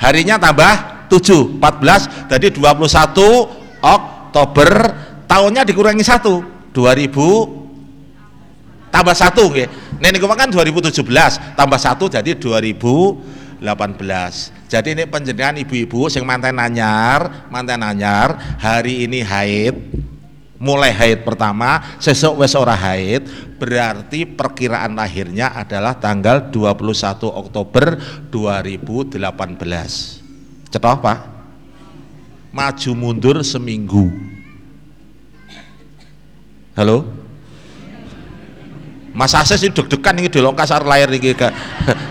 Harinya tambah 7 14 jadi 21 Oktober tahunnya dikurangi satu 2000 tambah satu nggih. Nenek kan 2017 tambah satu jadi 2018 jadi ini penjenengan ibu-ibu yang mantan anyar mantan anyar hari ini haid mulai haid pertama sesok wes ora haid berarti perkiraan lahirnya adalah tanggal 21 Oktober 2018 Cetoh Pak? Maju mundur seminggu. Halo? Mas Ases ini deg-degan ini delok kasar layar ini ke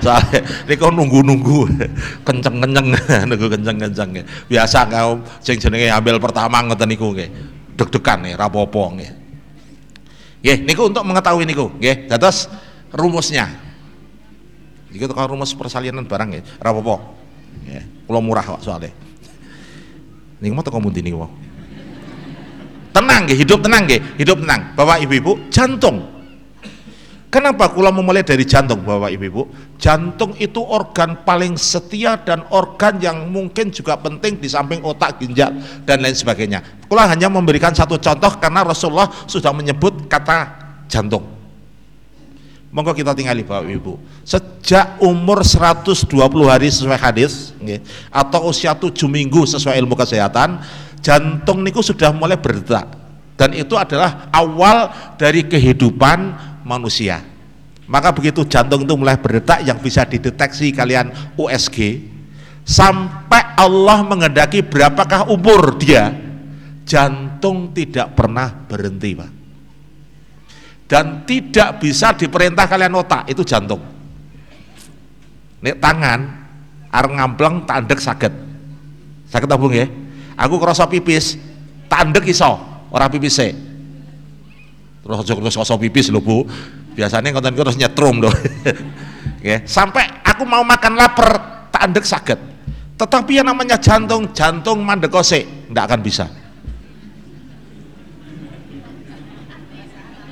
soalnya ini kau nunggu-nunggu. Kenceng-kenceng nunggu kenceng-kenceng. Biasa kau sing jenenge ambil pertama ngoten niku nggih. Deg-degan nih rapopo nggih. Nggih niku untuk mengetahui niku nggih. Dados rumusnya. Itu kalau rumus persalinan barang nggih. Rapopo Ya, kalau murah kok soalnya. Nih mau teko mundi nih Tenang ge, hidup tenang ge, hidup tenang. Bapak Ibu-ibu, jantung. Kenapa kula memulai dari jantung Bapak Ibu-ibu? Jantung itu organ paling setia dan organ yang mungkin juga penting di samping otak, ginjal dan lain sebagainya. Kula hanya memberikan satu contoh karena Rasulullah sudah menyebut kata jantung. Monggo kita tinggali Bapak Ibu. Sejak umur 120 hari sesuai hadis atau usia 7 minggu sesuai ilmu kesehatan, jantung niku sudah mulai berdetak. Dan itu adalah awal dari kehidupan manusia. Maka begitu jantung itu mulai berdetak yang bisa dideteksi kalian USG sampai Allah mengendaki berapakah umur dia, jantung tidak pernah berhenti, Pak dan tidak bisa diperintah kalian otak. Itu jantung. Nek tangan areng ngampleng tandek sakit sakit tabung ya aku kerasa pipis tandek iso. Orang pipis se terus aja kerasa pipis lho bu. Biasanya konten terus nyetrum loh ya sampai aku mau makan lapar tandek sakit tetapi yang namanya jantung jantung mandekose tidak akan bisa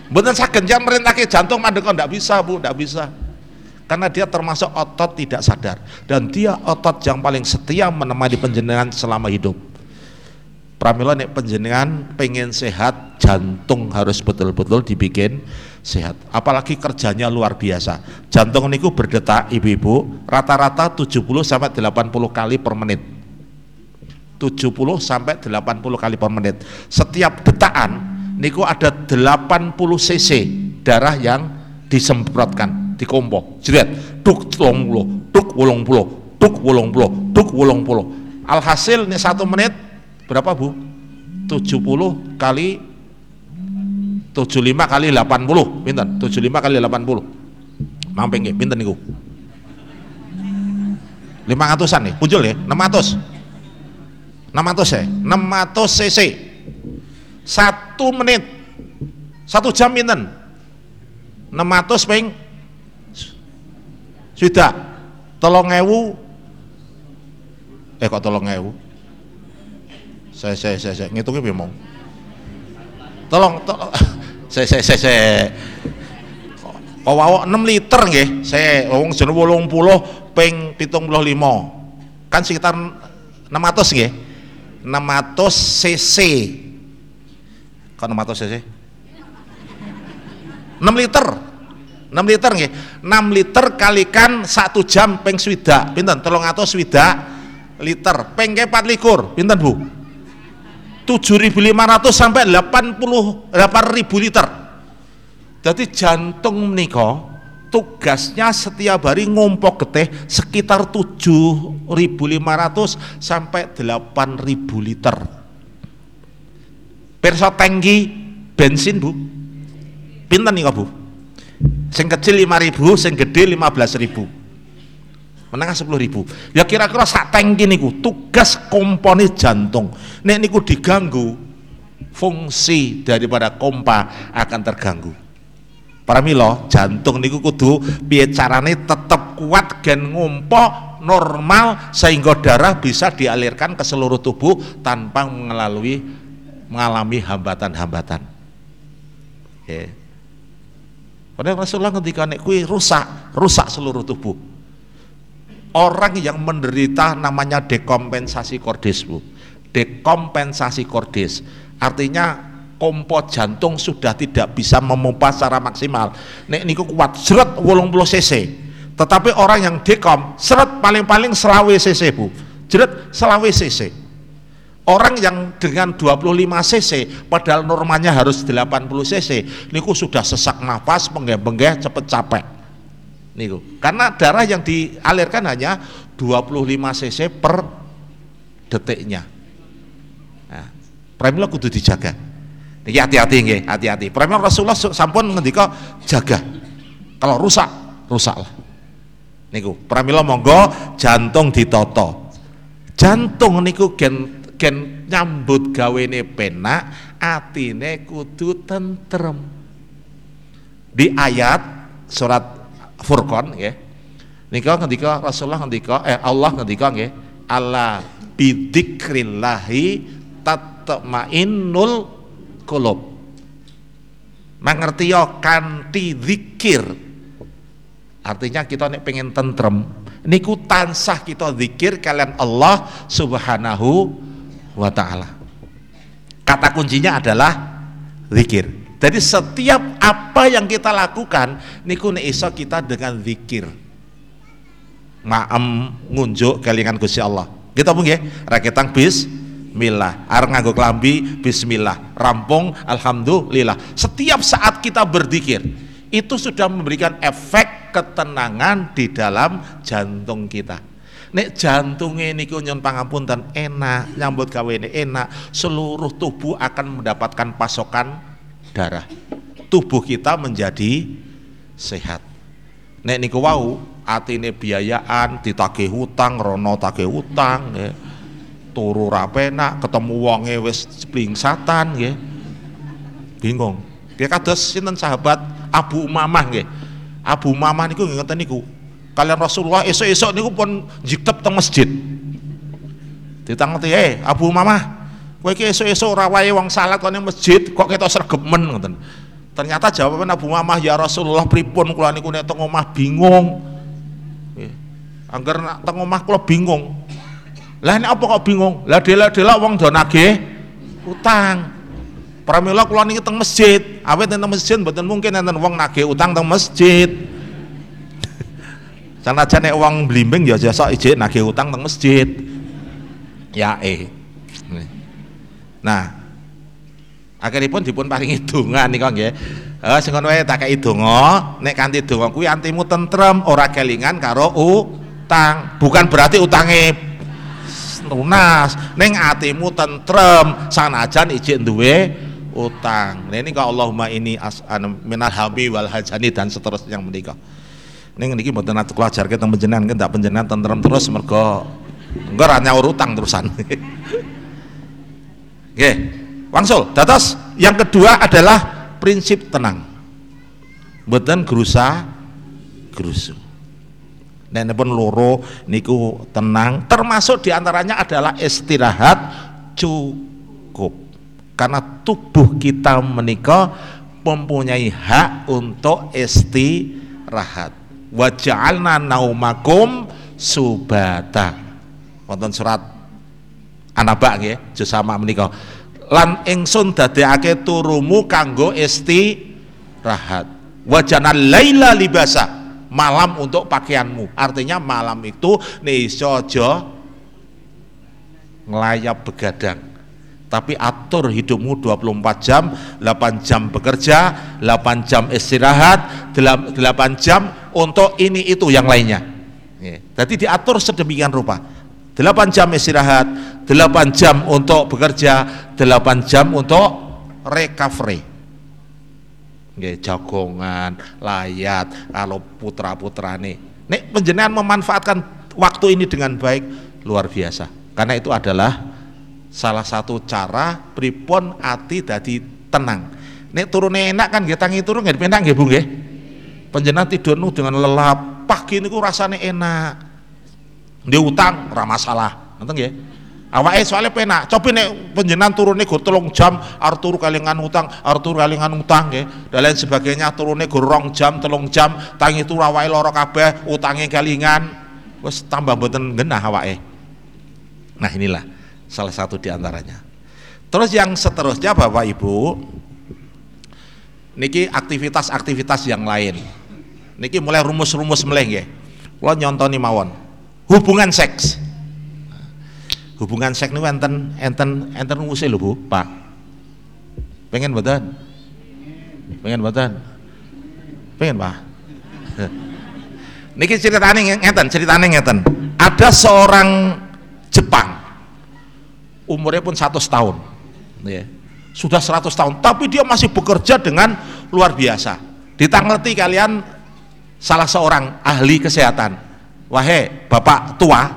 Bukan sakit jangan merintahkan jantung mandek tidak bisa bu, tidak bisa. Karena dia termasuk otot tidak sadar dan dia otot yang paling setia menemani penjenengan selama hidup. Pramila nek penjenengan pengen sehat, jantung harus betul-betul dibikin sehat. Apalagi kerjanya luar biasa. Jantung niku berdetak ibu-ibu rata-rata 70 sampai 80 kali per menit. 70 sampai 80 kali per menit. Setiap detakan niku ada 80 cc darah yang disemprotkan di kompo jret duk wolong puluh duk wolong puluh duk wolong puluh duk wolong puluh. Alhasil nih satu menit berapa bu? 70 kali 75 kali 80 pinten? 75 kali 80 mamping nggih pinten niku? 500an nih muncul ya? 600 600 ya? 600 cc satu menit. Satu jam pinten? 600 ping? Sudah. Tolong ewu. Eh kok tolong ewu? Saya saya saya, saya. Ngitungnya bimong tolong tolong. Saya saya saya, saya. kok wawo 6 liter nggih? Saya wong jeneng 80 ping 75 kan sekitar 600 nggih? 600 cc Kok 600 cc? 6 liter. 6 liter nggih. 6 liter kalikan 1 jam ping swidak. Pinten? 300 swidak liter. Ping 4 likur pinten Bu? 7.500 sampai 80 8.000 liter. Jadi jantung menika tugasnya setiap hari ngompok getih sekitar 7.500 sampai 8.000 liter perso tangki bensin Bu. Pinten nih Bu? Sing kecil 5000 sing gede 15000 menengah 10000 ya kira-kira sak tangki niku tugas komponi jantung. Nek niku diganggu fungsi daripada kompa akan terganggu. Para milo jantung niku kudu piye carane tetap kuat gen ngumpok normal sehingga darah bisa dialirkan ke seluruh tubuh tanpa mengalami mengalami hambatan-hambatan. Okay. Padahal Rasulullah ketika nek kui rusak, rusak seluruh tubuh. Orang yang menderita namanya dekompensasi kordis, Bu. Dekompensasi kordis. Artinya kompo jantung sudah tidak bisa memompa secara maksimal. Nek niku kuat seret 80 cc. Tetapi orang yang dekom seret paling-paling selawe cc, Bu. Jeret selawe cc Orang yang dengan 25 cc padahal normalnya harus 80 cc niku sudah sesak nafas, penggeh-penggeh cepet capek. Niku. Karena darah yang dialirkan hanya 25 cc per detiknya. Nah, premila kudu dijaga. Niki hati-hati nggih, hati-hati. Premila Rasulullah sampun ngendika jaga. Kalau rusak, rusaklah. Niku, pramila monggo jantung ditoto. Jantung niku gen gen nyambut gawene penak atine kudu tentrem. Di ayat surat Furqan ya nika ngendika Rasulullah ngendika eh Allah ngendika nggih. Allah bidzikrillahi tatmainnul qulub. Mangerti yo kanthi zikir artinya kita nek pengen tentrem niku tansah kita zikir kalian Allah Subhanahu wa taala. Kata kuncinya adalah zikir. Jadi setiap apa yang kita lakukan niku nek iso kita dengan zikir. Maem ngunjuk kelingan Gusti Allah. Kita pun nggih, raketang bismillah. Arep klambi bismillah. Rampung alhamdulillah. Setiap saat kita berzikir itu sudah memberikan efek ketenangan di dalam jantung kita nek jantungnya niku nyon pangapunten enak nyambut gawe ini enak seluruh tubuh akan mendapatkan pasokan darah. Tubuh kita menjadi sehat. Nek niku wau atine biayaan ditagih hutang rono tagih hutang ya. turu rapena ketemu wonge wis satan ya. bingung. Dia kados sinten sahabat? Abu Umamah nggih. Abu Umamah niku ngeten niku kalian Rasulullah esok-esok niku pun jiktep teng masjid. Ditangeti eh Abu Mamah kowe iki esok-esok ora wae wong salat kok masjid kok ketok sregemen ngoten. Ternyata jawaban Abu Mamah ya Rasulullah pripun kula niku nek teng omah bingung. Angger nak teng omah kula bingung. Lah ini apa kok bingung? Lah dela-dela wong do nagih utang. Pramila kula niki teng masjid. Awet teng masjid mboten mungkin enten wong nagih utang teng masjid aja nek uang blimbing ya jasa ijik nagih utang teng masjid. Ya eh. Nah, akhiripun dipun paringi donga nika nggih. Eh sing ngono wae tak kei donga, nek kanthi donga kuwi antimu tentrem, ora kelingan karo utang. Bukan berarti utange lunas, ning atimu tentrem sanajan ijik duwe utang. Ini kalau Allahumma ini as, minal habi wal hajani dan seterusnya yang menikah. Ning niki mboten atuh kula ajarke teng panjenengan kan tak panjenengan tentrem terus mergo engko ora nyaur utang terusan. Oke, wangsul. Dados yang kedua adalah prinsip tenang. Mboten gerusa gerusu. Nenek pun loro niku tenang, termasuk di antaranya adalah istirahat cukup. Karena tubuh kita menikah mempunyai hak untuk istirahat wa ja'alna naumakum subata. Wonten surat Anaba nggih juz sama menika. Lan ingsun dadekake turumu kanggo istirahat. Wajana laila libasa malam untuk pakaianmu. Artinya malam itu nih sojo ngelayap begadang tapi atur hidupmu 24 jam 8 jam bekerja 8 jam istirahat 8 jam untuk ini itu yang lainnya. Ya. jadi diatur sedemikian rupa. 8 jam istirahat 8 jam untuk bekerja 8 jam untuk recovery. Jagongan layat kalau putra putra nih nek penjenengan memanfaatkan waktu ini dengan baik luar biasa. Karena itu adalah salah satu cara pripun ati dadi tenang. Nek turune enak kan nggih tangi turun nggih enak nggih Bu nggih? Panjenengan tidurnu dengan lelap pagi niku rasane enak. Di utang ora masalah. Ngoten nggih? Awake soalnya penak. Coba nek panjenengan turune go telung jam arep turu kalingan utang arep turu kalingan utang nggih? Dan lain sebagainya turune go rong jam telung jam tangi turu awake lara kabeh utange kalingan. Wis tambah mboten genah awake. Nah inilah salah satu di antaranya. Terus yang seterusnya Bapak Ibu, niki aktivitas-aktivitas yang lain. Niki mulai rumus-rumus meleng ya. Lo nyontoni mawon. Hubungan seks. Hubungan seks ini enten enten enten rumusnya lho Bu, Pak. Pengen betul? Pengen betul? Pengen Pak? Niki ceritanya ngeten, ceritanya ngeten. Ada seorang Jepang umurnya pun 100 tahun. Ya. sudah 100 tahun tapi dia masih bekerja dengan luar biasa. Ditangerti kalian salah seorang ahli kesehatan. Wahai bapak tua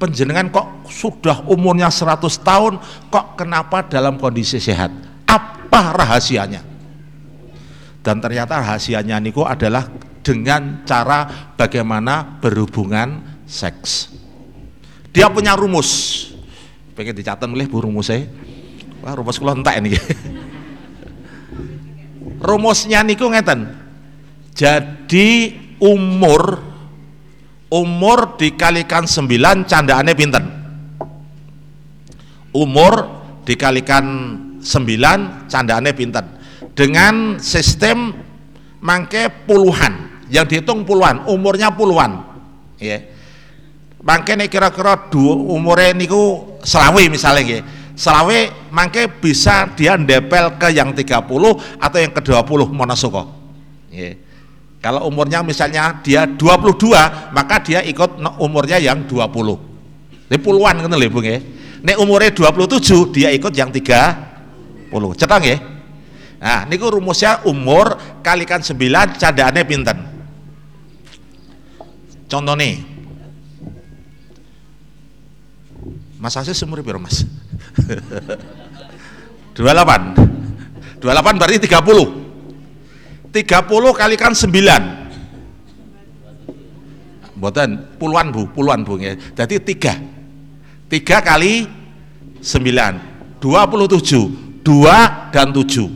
penjenengan kok sudah umurnya 100 tahun kok kenapa dalam kondisi sehat? Apa rahasianya? Dan ternyata rahasianya niku adalah dengan cara bagaimana berhubungan seks. Dia punya rumus pengen dicatat mulai bu rumusnya wah rumus kula entek ini rumusnya niku ngeten. Jadi umur umur dikalikan 9 candaannya pinten? Umur dikalikan 9 candaannya pinten? Dengan sistem mangke puluhan. Yang dihitung puluhan umurnya puluhan. Ya mangke nek kira-kira umure niku selawe misalnya nggih. Selawe mangke bisa dia ndepel ke yang 30 atau yang ke-20 Monosuko. Nggih. Kalau umurnya misalnya dia 22, maka dia ikut umurnya yang 20. Ini puluhan ngono lho Bu nggih. Nek umurnya 27, dia ikut yang 30. Cetak nggih? Nah, niku rumusnya umur kalikan 9 candane pinten? Contoh Mas Asis umur berapa Mas? 28 28 berarti 30 30 kalikan 9 Buatan puluhan bu, puluhan bu ya. Jadi 3 3 kali 9 27 2 dan 7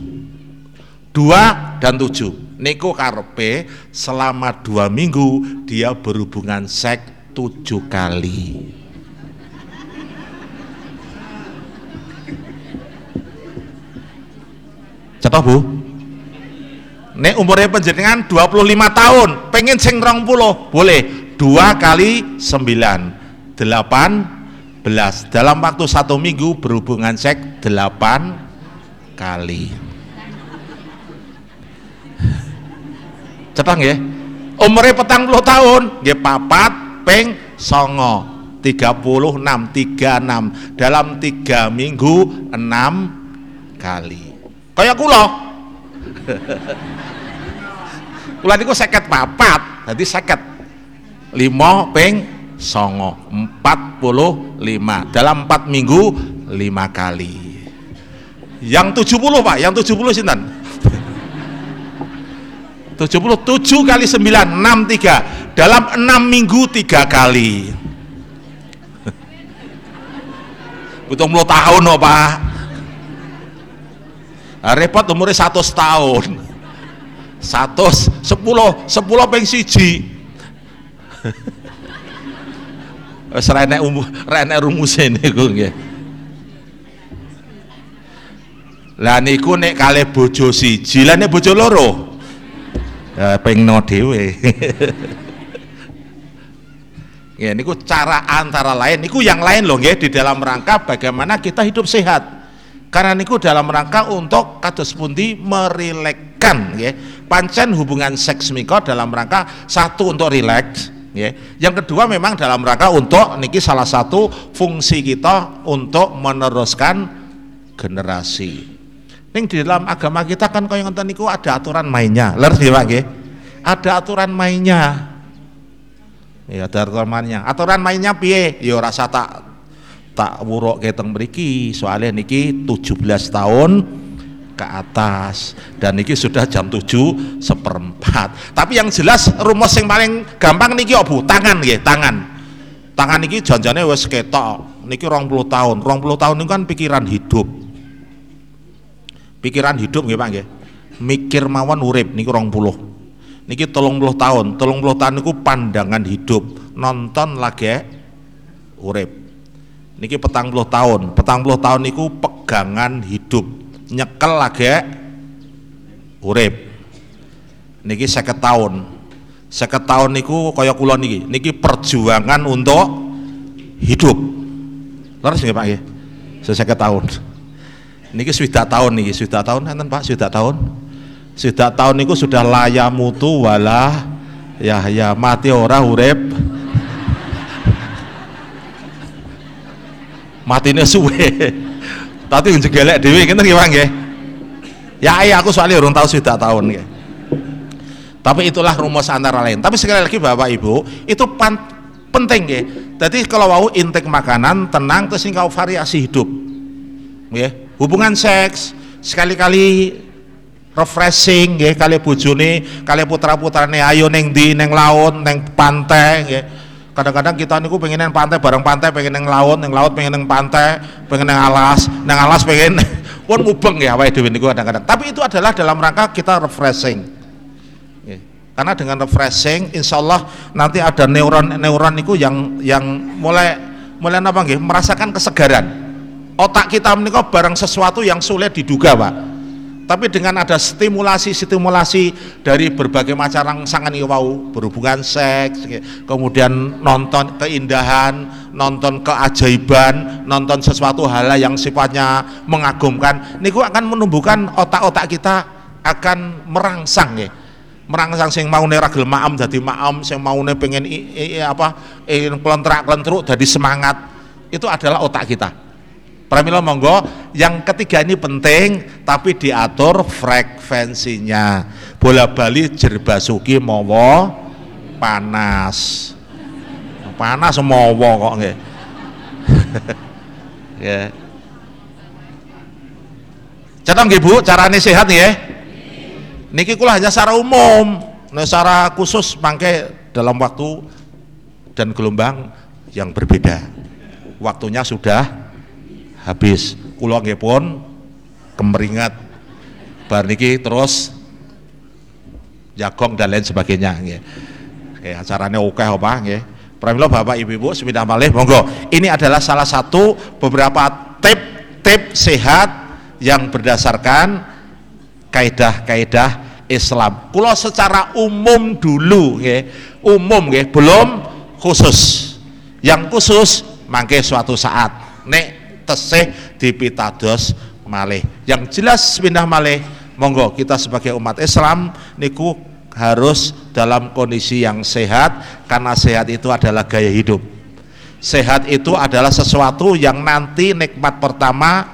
2 dan 7 Neko karpe selama dua minggu dia berhubungan seks tujuh kali Cetoh Bu? Nek umurnya penjenengan 25 tahun, pengen sing rong puluh, boleh. Dua kali sembilan, delapan belas. Dalam waktu satu minggu berhubungan seks delapan kali. Cetang ya? Umurnya petang puluh tahun, ya papat, peng, songo. 36, 36 dalam tiga minggu enam kali Kayak kula. kula niku seket papat, jadi seket lima ping songo empat puluh lima. Dalam empat minggu lima kali. Yang tujuh puluh pak yang tujuh puluh sinten? tujuh puluh tujuh kali sembilan enam tiga. Dalam enam minggu tiga kali. Butuh puluh tahun loh pak nah, repot umurnya satu tahun satu sepuluh sepuluh peng siji wis renek umur renek rumuse niku nggih lah niku nek kalih bojo siji lah nek bojo loro Ya pengno dhewe. ya niku cara antara lain niku yang lain loh nggih di dalam rangka bagaimana kita hidup sehat. Karena niku dalam rangka untuk kados pundi merilekkan ya. Pancen hubungan seks miko dalam rangka satu untuk rileks ya. Yang kedua memang dalam rangka untuk niki salah satu fungsi kita untuk meneruskan generasi. Ning di dalam agama kita kan kaya ngoten niku ada aturan mainnya. Ler nggih Pak? Ada aturan mainnya. Ya ada aturan mainnya. Aturan mainnya piye? Ya rasa tak tak wuruk keteng mriki. Soalnya niki 17 tahun ke atas. Dan niki sudah jam 7 seperempat. Tapi yang jelas rumus yang paling gampang niki obu tangan ya tangan. Tangan niki janjane wes ketok. Niki rong puluh tahun. Rong puluh tahun ini kan pikiran hidup. Pikiran hidup nggih Pak nggih. Mikir mawon urip niki rong puluh. Niki tolong puluh tahun. Tolong puluh tahun niku pandangan hidup. Nonton lagi urip niki petang puluh tahun. Petang puluh tahun niku pegangan hidup. Nyekel lagi urip. Niki seket tahun. Seket tahun niku kaya kula niki. Niki perjuangan untuk hidup. Terus nggih Pak nggih seket tahun. Niki sudah tahun niki. Sudah tahun enten Pak? Sudah tahun? Sudah tahun niku sudah laya mutu wala ya mati ora urip matine suwe. Tapi njegelek dhewe ngene nggih Pak nggih. Ya iya aku soalnya urung tahu sudah tahun nggih. Tapi itulah rumus antara lain. Tapi sekali lagi Bapak Ibu itu pan, penting nggih. Jadi kalau mau intake makanan tenang terus kau variasi hidup nggih. Hubungan seks sekali-kali refreshing nggih kali bojone kali putra-putrane ayo neng di neng laut neng pantai nggih kadang-kadang kita niku pengen neng pantai bareng pantai pengen neng laut neng laut pengen neng pantai pengen neng alas neng alas pengen pun mubeng ya awake dhewe niku kadang-kadang. Tapi itu adalah dalam rangka kita refreshing. Karena dengan refreshing insya Allah nanti ada neuron-neuron niku yang yang mulai mulai apa nggih? Merasakan kesegaran. Otak kita menikah barang sesuatu yang sulit diduga pak tapi dengan ada stimulasi-stimulasi dari berbagai macam rangsangan iwau berhubungan seks kemudian nonton keindahan nonton keajaiban nonton sesuatu hal yang sifatnya mengagumkan. Niku akan menumbuhkan otak-otak kita akan merangsang ya. Merangsang sing mau ragel maam jadi maam sing mau pengen i, i, apa ingin kelentrak kelentruk jadi semangat. Itu adalah otak kita Pramila monggo, yang ketiga ini penting tapi diatur frekuensinya. Bola bali jerbasuki mawa panas. Panas mawa kok nggih. ya. Catang nggih Bu, carane sehat nggih. Niki kula hanya secara umum, nah, secara khusus mangke dalam waktu dan gelombang yang berbeda. Waktunya sudah habis kula nggih pun kemeringat bar niki terus jagong dan lain sebagainya nggih. Oke, acaranya oke apa nggih. Pramila Bapak Ibu-ibu semindah malih monggo. Ini adalah salah satu beberapa tip-tip sehat yang berdasarkan kaidah-kaidah Islam. Kulo secara umum dulu nggih, umum nggih, belum khusus. Yang khusus mangke suatu saat nek tesih dipitados malih. Yang jelas pindah malih monggo kita sebagai umat Islam niku harus dalam kondisi yang sehat karena sehat itu adalah gaya hidup. Sehat itu adalah sesuatu yang nanti nikmat pertama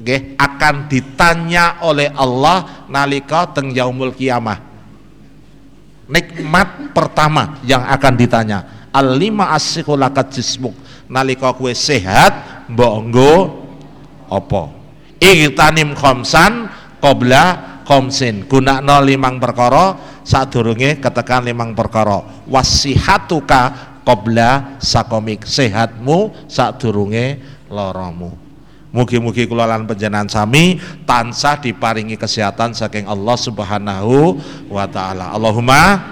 okay, akan ditanya oleh Allah nalika teng yaumul kiamah. Nikmat pertama yang akan ditanya. Al-lima asyikulakat jismuk. Nalika kue sehat mbok nggo apa igtanim khamsan qabla khamsin gunakno limang perkara sadurunge ketekan limang perkara wasihatuka qabla sakomik sehatmu sadurunge loromu Mugi-mugi kula lan sami tansah diparingi kesehatan saking Allah Subhanahu wa taala. Allahumma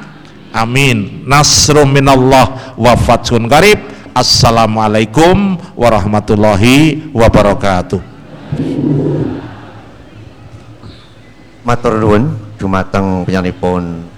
amin. Nasrum minallah wa fathun qarib. Assalamualaikum warahmatullahi wabarakatuh. Matur nuwun dumateng penyanipun